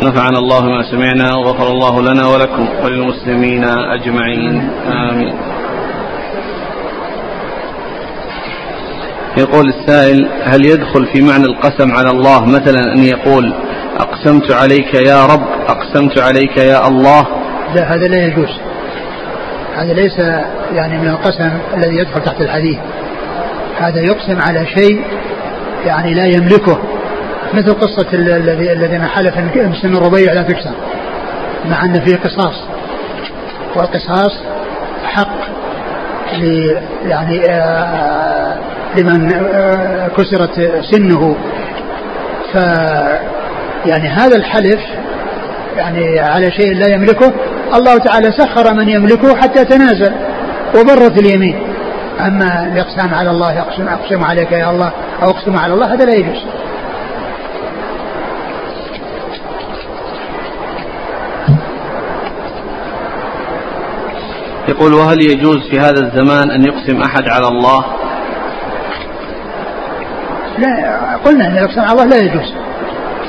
ونفعنا الله ما سمعنا وغفر الله لنا ولكم وللمسلمين أجمعين. آمين. يقول السائل هل يدخل في معنى القسم على الله؟ مثلا أن يقول أقسمت عليك يا رب أقسمت عليك يا الله. لا هذا لا يجوز. هذا ليس يعني من القسم الذي يدخل تحت الحديث. هذا يقسم على شيء يعني لا يملكه. مثل قصة الذي الذين حلف مسلم الربيع لا تكسر مع أن فيه قصاص. والقصاص حق. يعني لمن كسرت سنه. ف يعني هذا الحلف يعني على شيء لا يملكه. الله تعالى سخر من يملكه حتى تنازل وبرت اليمين. أما الإقسام على الله أقسم, أقسم عليك يا الله أو أقسم على الله هذا لا يجوز. يقول وهل يجوز في هذا الزمان أن يقسم أحد على الله؟ لا قلنا أن الإقسام على الله لا يجوز.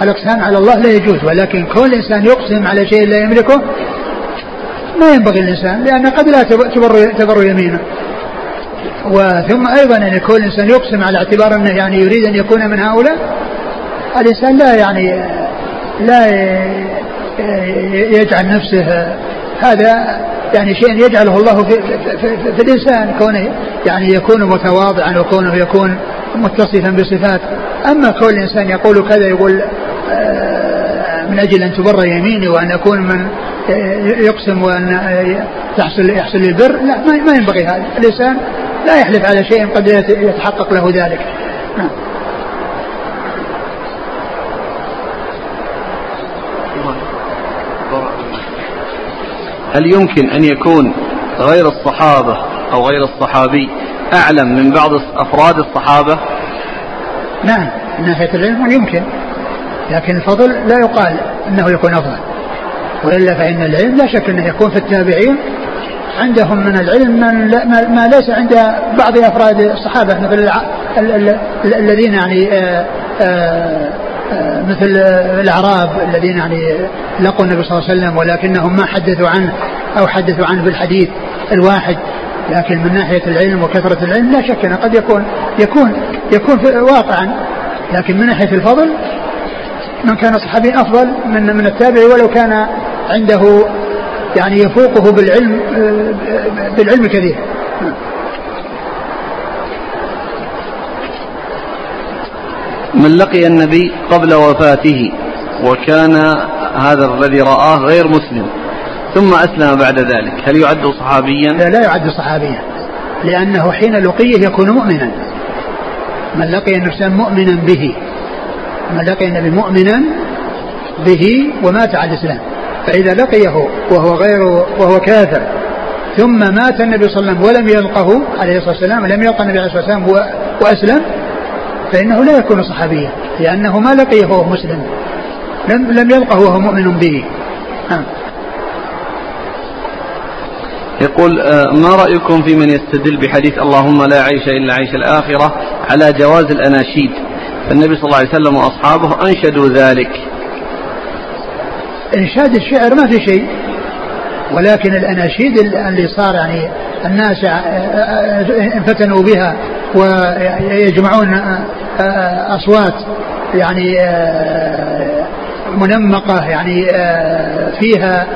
الإقسام على الله لا يجوز ولكن كل إنسان يقسم على شيء لا يملكه ما ينبغي الإنسان لأن قد لا تبر, تبر يمينه. وثم أيضا أن يكون الإنسان يقسم على اعتبار أنه يعني يريد أن يكون من هؤلاء الإنسان لا يعني لا يجعل نفسه هذا يعني شيء يجعله الله في, في, في, في الإنسان كونه يعني يكون متواضعا وكونه يكون متصفا بصفات أما كل إنسان يقول كذا يقول من أجل أن تبر يميني وأن أكون من يقسم وأن تحصل يحصل لي البر لا ما ينبغي هذا. الإنسان لا يحلف على شيء قد يتحقق له ذلك. نعم. هل يمكن أن يكون غير الصحابة أو غير الصحابي أعلم من بعض أفراد الصحابة؟ نعم من ناحية العلم يمكن. لكن الفضل لا يقال أنه يكون أفضل. وإلا فإن العلم لا شك أنه يكون في التابعين. عندهم من العلم من ما ليس عند بعض أفراد الصحابة مثل الذين يعني آآ آه، آآ آه، مثل الأعراب الذين يعني لقوا النبي صلى الله عليه وسلم ولكنهم ما حدثوا عنه أو حدثوا عنه بالحديث الواحد. لكن من ناحية العلم وكثرة العلم لا شك أنه قد يكون يكون يكون واقعا. لكن من ناحية الفضل من كان صحابي أفضل من من التابع ولو كان عنده يعني يفوقه بالعلم بالعلم كثير من لقي النبي قبل وفاته وكان هذا الذي رآه غير مسلم ثم أسلم بعد ذلك. هل يعد صحابيا؟ لا, لا يعد صحابيا لأنه حين لقيه يكون مؤمنا. من لقي الإنسان مؤمنا به من لقي النبي مؤمنا به ومات على الإسلام فإذا لقيه وهو غير وهو كافر ثم مات النبي صلى الله عليه وسلم ولم يلقه عليه الصلاة والسلام لم يلقى النبي عليه الصلاة والسلام وأسلم فإنه لا يكون صحابيا لأنه ما لقيه وهو مسلم. لم لم يلقه وهو مؤمن به. نعم. يقول آه، ما رأيكم في من يستدل بحديث اللهم لا عيش إلا عيش الآخرة على جواز الأناشيد؟ فالنبي صلى الله عليه وسلم وأصحابه أنشدوا ذلك. إنشاد الشعر ما في شيء ولكن الأناشيد اللي صار يعني الناس انفتنوا بها ويجمعون أصوات يعني منمقة يعني فيها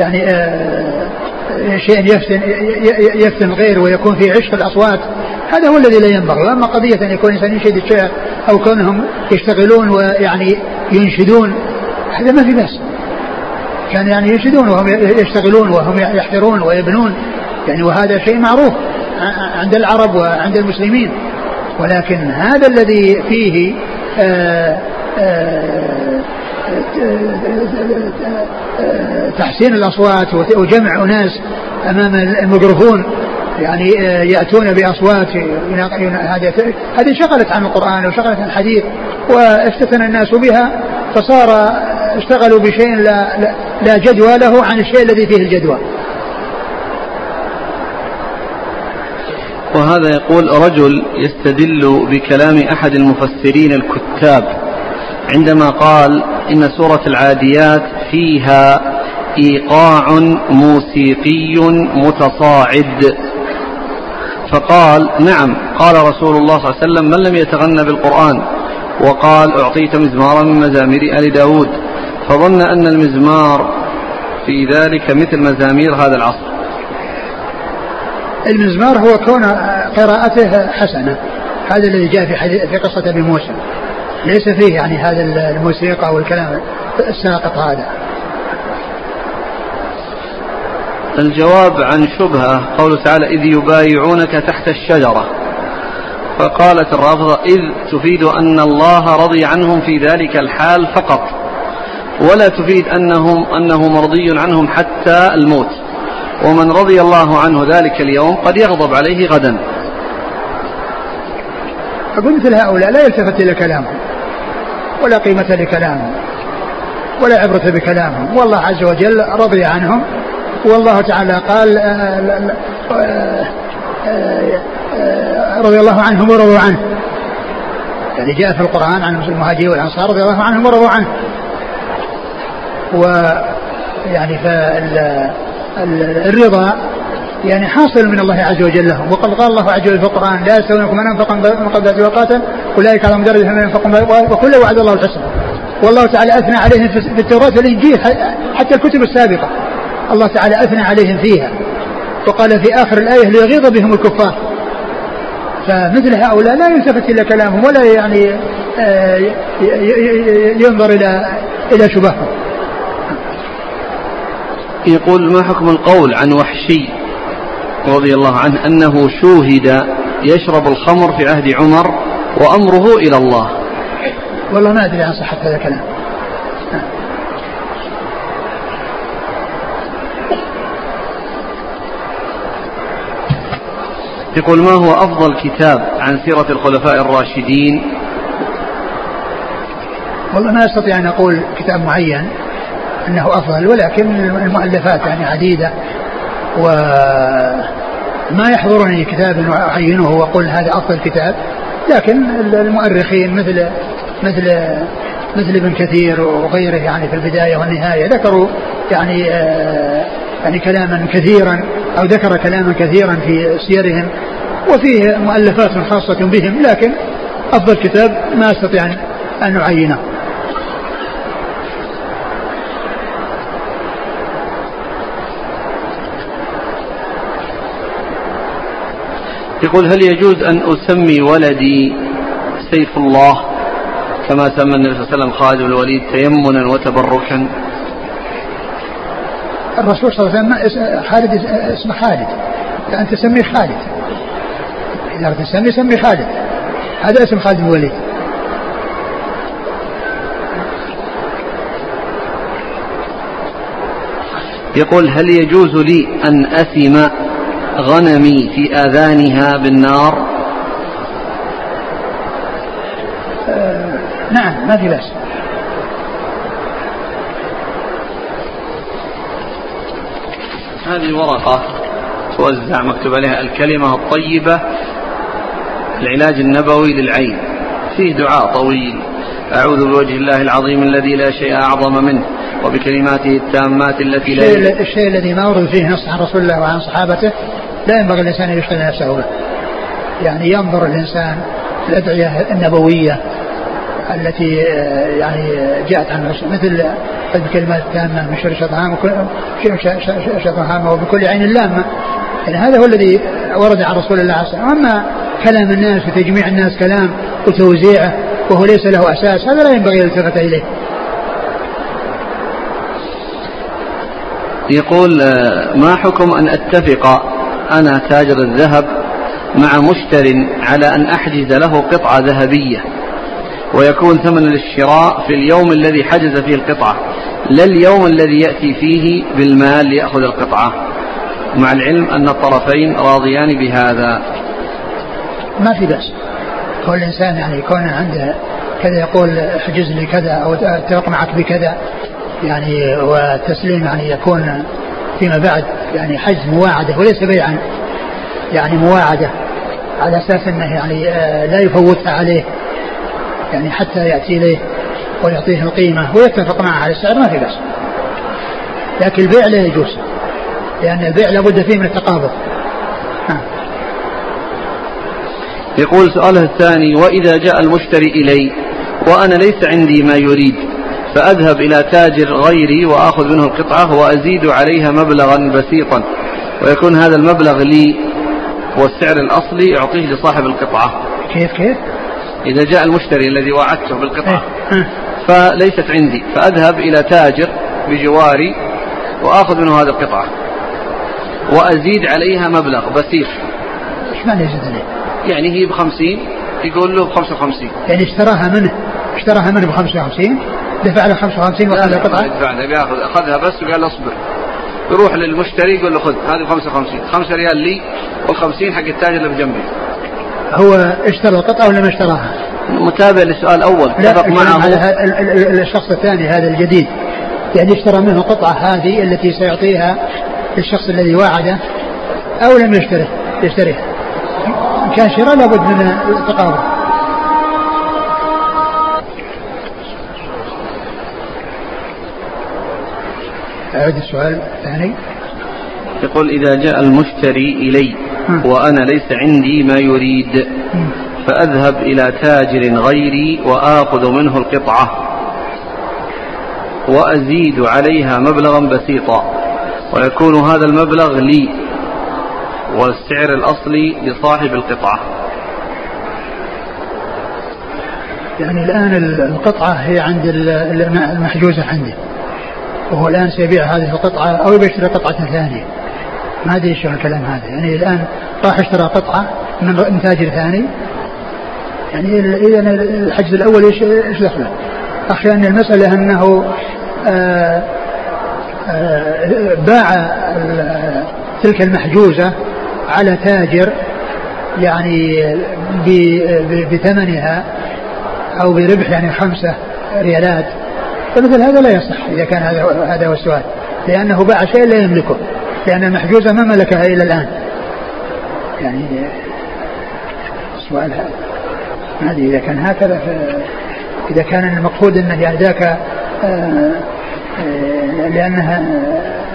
يعني شيء يفتن يفتن غير ويكون في عشق الأصوات. هذا هو الذي لا ينبغي. وأما قضية أن يكون الإنسان ينشد الشعر أو كونهم يشتغلون ويعني ينشدون هذا ما في بأس. كان يعني ينشدون وهم يشتغلون وهم يحفرون ويبنون. يعني وهذا شيء معروف عند العرب وعند المسلمين. ولكن هذا الذي فيه آآ آه، آآ تحسين الأصوات وجمع أناس أمام الميكروفون يعني يأتون بأصوات هذه شغلت عن القرآن وشغلت عن الحديث وافتتن الناس بها فصار اشتغلوا بشيء لا, لا جدوى له عن الشيء الذي فيه الجدوى. وهذا يقول رجل يستدل بكلام أحد المفسرين الكتاب عندما قال إن سورة العاديات فيها إيقاع موسيقي متصاعد. فقال نعم قال رسول الله صلى الله عليه وسلم من لم يتغنى بالقرآن؟ وقال أعطيت مزمارا من مزامير آل داود. فظن أن المزمار في ذلك مثل مزامير هذا العصر. المزمار هو كون قراءته حسنة. هذا الذي جاء في في قصة أبي موسى. ليس فيه يعني هذا الموسيقى والكلام الساقط هذا. الجواب عن شبهة قوله تعالى إذ يبايعونك تحت الشجرة. فقالت الرافضة إذ تفيد أن الله رضي عنهم في ذلك الحال فقط ولا تفيد أنهم أنه مرضي عنهم حتى الموت. ومن رضي الله عنه ذلك اليوم قد يغضب عليه غدا. أقول مثل هؤلاء لا يلتفت إلى كلامهم ولا قيمة لكلامهم ولا عبرة بكلامهم. والله عز وجل رضي عنهم. والله تعالى قال آه، آه، آه، رضي الله عنهم ورضوا عنه. يعني جاء في القرآن عن المهاجرين والأنصار رضي الله عنهم ورضوا عنه. ويعني فالرضا يعني حاصل من الله عز وجل لهم. وقد قال الله عز وجل في القرآن لا يستوي منكم من أنفق من قبل وقاتل أولئك على درجة من أنفق وكل وعد الله الحسنى. والله تعالى أثنى عليهم في التوراة والإنجيل حتى الكتب السابقة. الله تعالى أثنى عليهم فيها. وقال في آخر الآية ليغيظ بهم الكفار. فمثل هؤلاء لا يلتفت إلى كلامهم ولا يعني آه، ينظر إلى إلى شبههم. يقول ما حكم القول عن وحشي رضي الله عنه أنه شوهد يشرب الخمر في عهد عمر وأمره إلى الله؟ والله ما أدري عن صحة هذا الكلام. يقول ما هو أفضل كتاب عن سيرة الخلفاء الراشدين؟ والله ما أستطيع أن أقول كتاب معين. أنه أفضل ولكن المؤلفات يعني عديدة. وما يحضرني كتاب أعينه وأقول هذا أفضل كتاب لكن المؤرخين مثل مثل مثل ابن كثير وغيره يعني في البداية والنهاية ذكروا يعني آه يعني كلاما كثيرا أو ذكر كلاما كثيرا في سيرهم وفيه مؤلفات خاصة بهم لكن أفضل كتاب ما أستطيع أن أعينه. يقول هل يجوز أن أسمي ولدي سيف الله كما سمى النبي صلى الله عليه وسلم خالد بن الوليد تيمنا وتبركا؟ الرسول صلى الله عليه وسلم خالد اسمه خالد. فأنت تسميه خالد. إذا تسميه سمي خالد. هذا اسم خالد بن الوليد. يقول هل يجوز لي أن أثم غنمي في آذانها بالنار؟ آه نعم ما في بأس. هذه ورقة توزع مكتوب عليها الكلمة الطيبة العلاج النبوي للعين فيه دعاء طويل. أعوذ بوجه الله العظيم الذي لا شيء أعظم منه. وبكلماته التامات التي لا الشيء, الشيء الذي ما ورد فيه نص عن رسول الله وعن صحابته لا ينبغي الإنسان أن يشغل نفسه. به يعني ينظر الإنسان في الأدعية النبوية التي آه، يعني جاءت عن مثل الكلمات التامة من شر شطهام شطهام وبكل عين لامة. يعني هذا هو الذي ورد عن رسول الله عليه وسلم. أما كلام الناس وتجميع الناس كلام وتوزيعه وهو ليس له أساس هذا لا ينبغي الالتفات إليه. يقول آه، ما حكم أن أتفق أنا تاجر الذهب مع مشتر على أن أحجز له قطعة ذهبية ويكون ثمن الشراء في اليوم الذي حجز فيه القطعة لا اليوم الذي يأتي فيه بالمال ليأخذ القطعة. مع العلم أن الطرفين راضيان بهذا. ما في بأس. كل إنسان يعني يكون عنده كذا يقول احجز لي كذا أو اتفق معك بكذا. يعني والتسليم يعني يكون فيما بعد يعني حجز مواعدة وليس بيعا يعني مواعدة على أساس أنه يعني آه، لا يفوتها عليه يعني حتى يأتي إليه ويعطيه القيمة ويتفق معه على السعر ما في بأس. لكن البيع لا يجوز لأن البيع لابد فيه من التقابض. يقول سؤاله الثاني وإذا جاء المشتري إلي وأنا ليس عندي ما يريد فأذهب إلى تاجر غيري وآخذ منه القطعة وأزيد عليها مبلغا بسيطا. ويكون هذا المبلغ لي والسعر الأصلي أعطيه لصاحب القطعة. كيف كيف؟ إذا جاء المشتري الذي وعدته بالقطعة. إيه، إيه. فليست عندي. فأذهب إلى تاجر بجواري وآخذ منه هذه القطعة. وأزيد عليها مبلغ بسيط. إيش معنى يزيد عليه؟ يعني هي بخمسين يقول له بخمسة وخمسين. يعني اشتراها منه اشتراها منه بخمسة وخمسين؟ دفع له خمسة وخمسين وأخذ القطعة لا يدفع له بياخذ أخذها بس وقال له اصبر. يروح للمشتري يقول له خذ هذه 55 5 ريال لي وال50 حق التاجر اللي بجنبي هو اشترى القطعة ولا ما اشتراها؟ متابع للسؤال الأول اتفق معه. على الشخص الثاني هذا الجديد. يعني اشترى منه القطعة هذه التي سيعطيها للشخص الذي وعده أو لم يشتره يشتريها. كان شراء لابد من التقابل أعد السؤال الثاني. يقول إذا جاء المشتري إلي وأنا ليس عندي ما يريد فأذهب إلى تاجر غيري وآخذ منه القطعة وأزيد عليها مبلغا بسيطا. ويكون هذا المبلغ لي والسعر الأصلي لصاحب القطعة. يعني الآن القطعة هي عند المحجوزة عندي. وهو الآن سيبيع هذه القطعة أو يشتري قطعة ثانية. ما أدري إيش الكلام هذا. يعني الآن راح اشترى قطعة من تاجر ثاني. يعني إذا الحجز الأول إيش إيش دخله؟ أخشى أن المسألة أنه آه، آه، باع تلك المحجوزة على تاجر يعني بثمنها أو بربح يعني خمسة ريالات. فمثل هذا لا يصح إذا كان هذا هذا هو السؤال. لأنه باع شيء لا يملكه. لأن المحجوزة ما ملكها إلى الآن. يعني السؤال هذا. ما أدري إذا كان هكذا إذا كان المقصود أنه يعني ذاك آه، آه، لأنها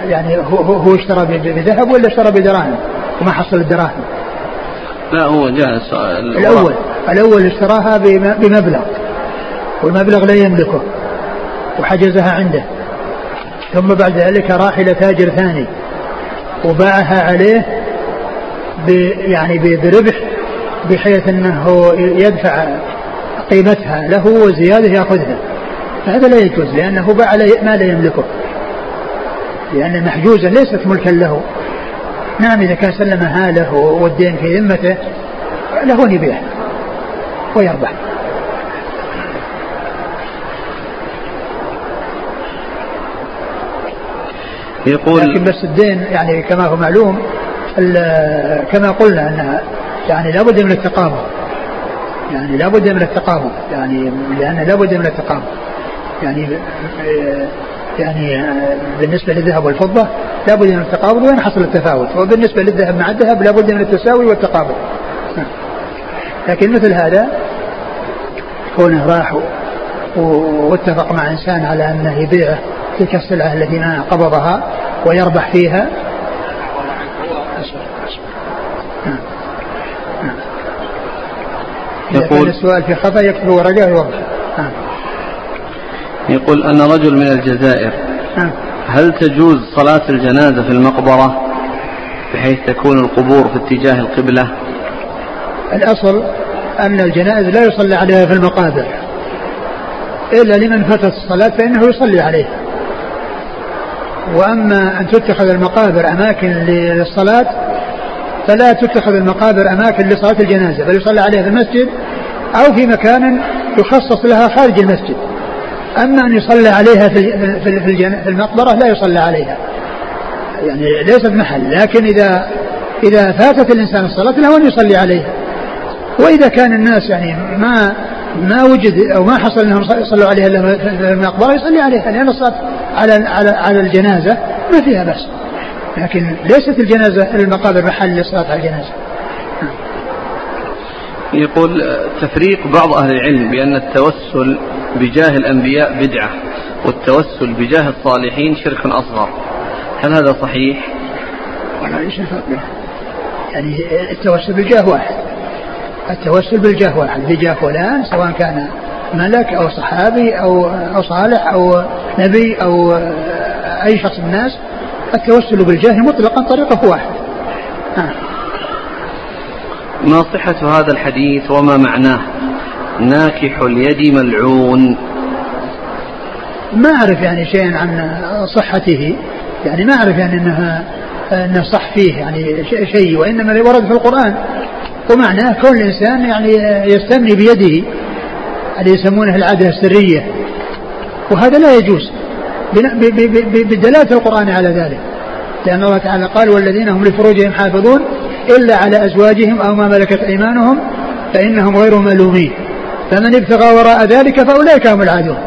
يعني هو, هو اشترى بذهب ولا اشترى بدراهم؟ وما حصل الدراهم. لا هو جاء الأول. الأول اشتراها بمبلغ. والمبلغ لا يملكه. وحجزها عنده. ثم بعد ذلك راح إلى تاجر ثاني وباعها عليه يعني بربح بحيث أنه يدفع قيمتها له وزيادة يأخذها. فهذا لا يجوز لأنه باع ما لا يملكه. لأن المحجوزة ليست ملكا له. نعم إذا كان سلمها له والدين في ذمته له أن يبيع ويربح يقول لكن بس الدين يعني كما هو معلوم كما قلنا أنها يعني لابد من التقابض يعني لابد من التقابض يعني لأن لابد من التقابض يعني يعني بالنسبة للذهب والفضة لابد من التقابض وين حصل التفاوت؟ وبالنسبة للذهب مع الذهب لابد من التساوي والتقابض لكن مثل هذا كونه راح واتفق مع إنسان على أنه يبيعه تلك السلعة التي ما قبضها ويربح فيها. يقول السؤال في خفا يكتب ورقة يوضح يقول أن رجل من الجزائر هل تجوز صلاة الجنازة في المقبرة بحيث تكون القبور في اتجاه القبلة؟ الأصل أن الجنائز لا يصلى عليها في المقابر إلا لمن فاتت الصلاة فإنه يصلي عليه وأما أن تتخذ المقابر أماكن للصلاة فلا تتخذ المقابر أماكن لصلاة الجنازة بل يصلى عليها في المسجد أو في مكان يخصص لها خارج المسجد. أما أن يصلى عليها في في في المقبرة لا يصلى عليها. يعني ليس بمحل لكن إذا إذا فاتت الإنسان الصلاة له أن يصلي عليها. وإذا كان الناس يعني ما ما وجد أو ما حصل أنهم صلوا عليها إلا في المقبرة يصلي عليها. لأن الصلاة على على على الجنازة ما فيها بأس. لكن ليست الجنازة المقابر محل للصلاة على الجنازة. يقول تفريق بعض أهل العلم بأن التوسل بجاه الأنبياء بدعة والتوسل بجاه الصالحين شرك أصغر. هل هذا صحيح؟ إيش الفرق يعني التوسل بالجاه واحد. التوسل بالجاه واحد بجاه فلان سواء كان ملك أو صحابي أو أو صالح أو نبي أو أي شخص من الناس التوسل بالجاه مطلقا طريقه واحد. آه. ما صحة هذا الحديث وما معناه؟ ناكح اليد ملعون. ما أعرف يعني شيئا عن صحته يعني ما أعرف يعني أنها أنه صح فيه يعني شيء وإنما ورد في القرآن. ومعناه كون الإنسان يعني يستمني بيده اللي يسمونه العادة السرية. وهذا لا يجوز. بدلالة القرآن على ذلك. لأن الله تعالى قال والذين هم لفروجهم حافظون إلا على أزواجهم أو ما ملكت أيمانهم فإنهم غير ملومين. فمن ابتغى وراء ذلك فأولئك هم العادون.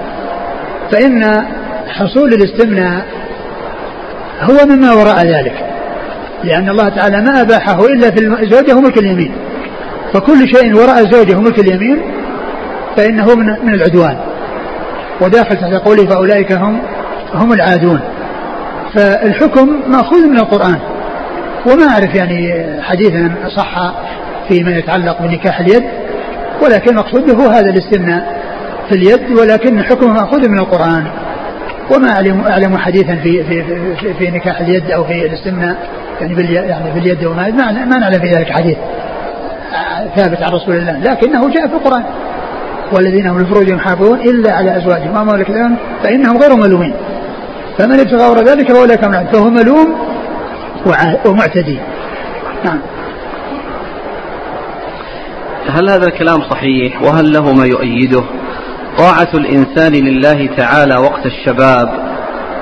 فإن حصول الاستمناء هو مما وراء ذلك. لأن الله تعالى ما أباحه إلا في الزوجة وملك اليمين فكل شيء وراء الزوجة وملك اليمين فإنه من, من العدوان. وداخل تحت قوله فأولئك هم هم العادون. فالحكم مأخوذ من القرآن. وما أعرف يعني حديثا صح فيما يتعلق بنكاح اليد ولكن المقصود به هذا الاستثناء في اليد ولكن حكمه مأخوذ من القرآن. وما أعلم أعلم حديثا في في في, في نكاح اليد أو في الاستثناء يعني يعني باليد وما ما نعلم في ذلك حديث. ثابت عن رسول الله لكنه جاء في القرآن. والذين هم لفروجهم حافظون إلا على أزواجهم. وما ملكت فإنهم غير ملومين. فمن ابتغى وراء ذلك فأولئك هم فهو ملوم ومعتدي. نعم. هل هذا الكلام صحيح؟ وهل له ما يؤيده؟ طاعة الإنسان لله تعالى وقت الشباب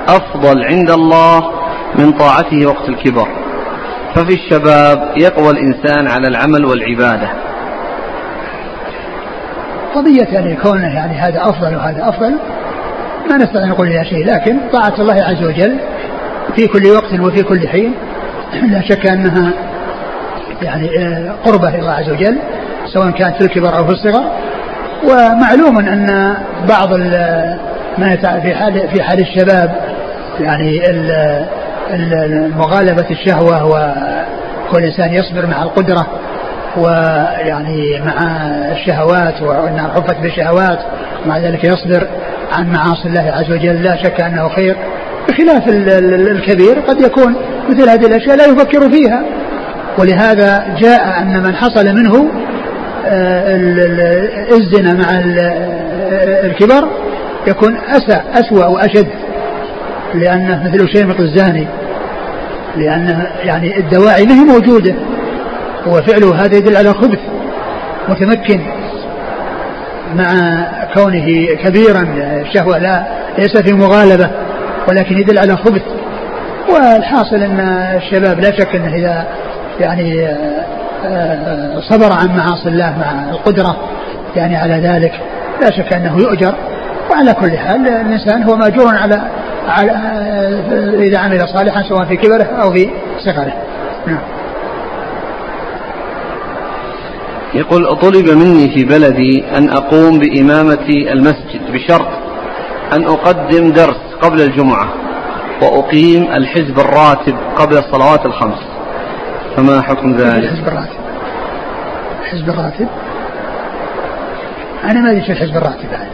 أفضل عند الله من طاعته وقت الكبر. ففي الشباب يقوى الإنسان على العمل والعبادة. قضية يعني كونه يعني هذا أفضل وهذا أفضل ما نستطيع نقول لها شيء لكن طاعة الله عز وجل في كل وقت وفي كل حين. (clears throat) لا شك أنها يعني آه، قربة إلى الله عز وجل سواء كانت في الكبر أو في الصغر ومعلوم أن بعض ما في حال في حال الشباب يعني مغالبة الشهوة وكل إنسان يصبر مع القدرة ويعني مع الشهوات وأنها حفت بالشهوات مع ذلك يصبر عن معاصي الله عز وجل. لا شك أنه خير. بخلاف الكبير قد يكون مثل هذه الأشياء لا يفكر فيها. ولهذا جاء أن من حصل منه آه، الزنا مع الكبر يكون أسى أسوأ وأشد. لأنه مثل شيمة الزاني لأن يعني الدواعي ما هي موجودة وفعله هذا يدل على خبث متمكن مع كونه كبيرا الشهوة لا ليس في مغالبة ولكن يدل على خبث. والحاصل أن الشباب لا شك أنه إذا يعني آه، صبر عن معاصي الله مع القدرة يعني على ذلك لا شك أنه يؤجر. وعلى كل حال الإنسان هو مأجور على على إذا عمل صالحا سواء في كبره أو في صغره. نعم. يقول طلب مني في بلدي أن أقوم بإمامة المسجد بشرط أن أقدم درس قبل الجمعة وأقيم الحزب الراتب قبل الصلوات الخمس فما حكم ذلك؟ الحزب الراتب الحزب الراتب أنا ما أدري الحزب الراتب يعني.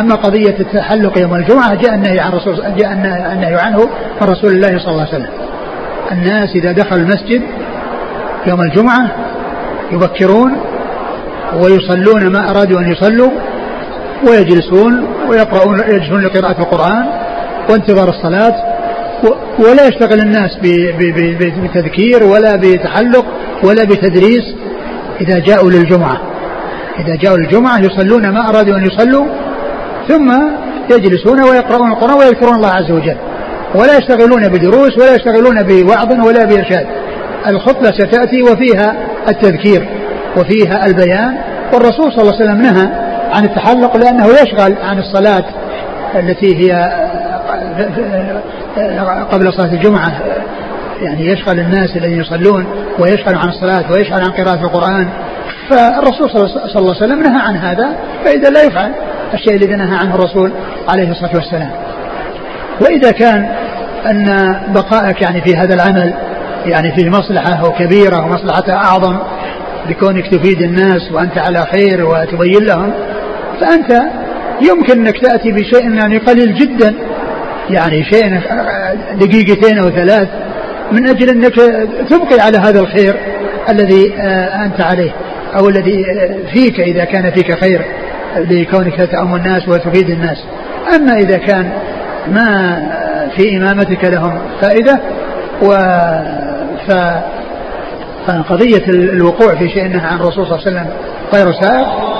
أما قضية التحلق يوم الجمعة جاء النهي عن رسول جاء النهي عنه عن رسول الله صلى الله عليه وسلم. الناس إذا دخلوا المسجد يوم الجمعة يبكرون ويصلون ما أرادوا أن يصلوا ويجلسون ويقرؤون يجلسون لقراءة القرآن وانتظار الصلاة ولا يشتغل الناس بتذكير ولا بتحلق ولا بتدريس إذا جاءوا للجمعة. إذا جاءوا الجمعة يصلون ما أرادوا أن يصلوا ثم يجلسون ويقرؤون القرآن ويذكرون الله عز وجل. ولا يشتغلون بدروس ولا يشتغلون بوعظ ولا بإرشاد. الخطبة ستأتي وفيها التذكير وفيها البيان. والرسول صلى الله عليه وسلم نهى عن التحلق لأنه يشغل عن الصلاة التي هي قبل صلاة الجمعة. يعني يشغل الناس الذين يصلون ويشغل عن الصلاة ويشغل عن قراءة القرآن. فالرسول صلى الله عليه وسلم نهى عن هذا فإذا لا يفعل الشيء الذي نهى عنه الرسول عليه الصلاة والسلام. وإذا كان أن بقائك يعني في هذا العمل يعني فيه مصلحة كبيرة ومصلحة أعظم بكونك تفيد الناس وأنت على خير وتبين لهم فأنت يمكن أنك تأتي بشيء يعني قليل جدا يعني شيء دقيقتين أو ثلاث من أجل أنك تبقي على هذا الخير الذي آه، أنت عليه أو الذي فيك إذا كان فيك خير. لكونك تأم الناس وتفيد الناس. أما إذا كان ما في إمامتك لهم فائدة و ف فقضية الوقوع في شيء عن الرسول صلى الله عليه وسلم غير سائغ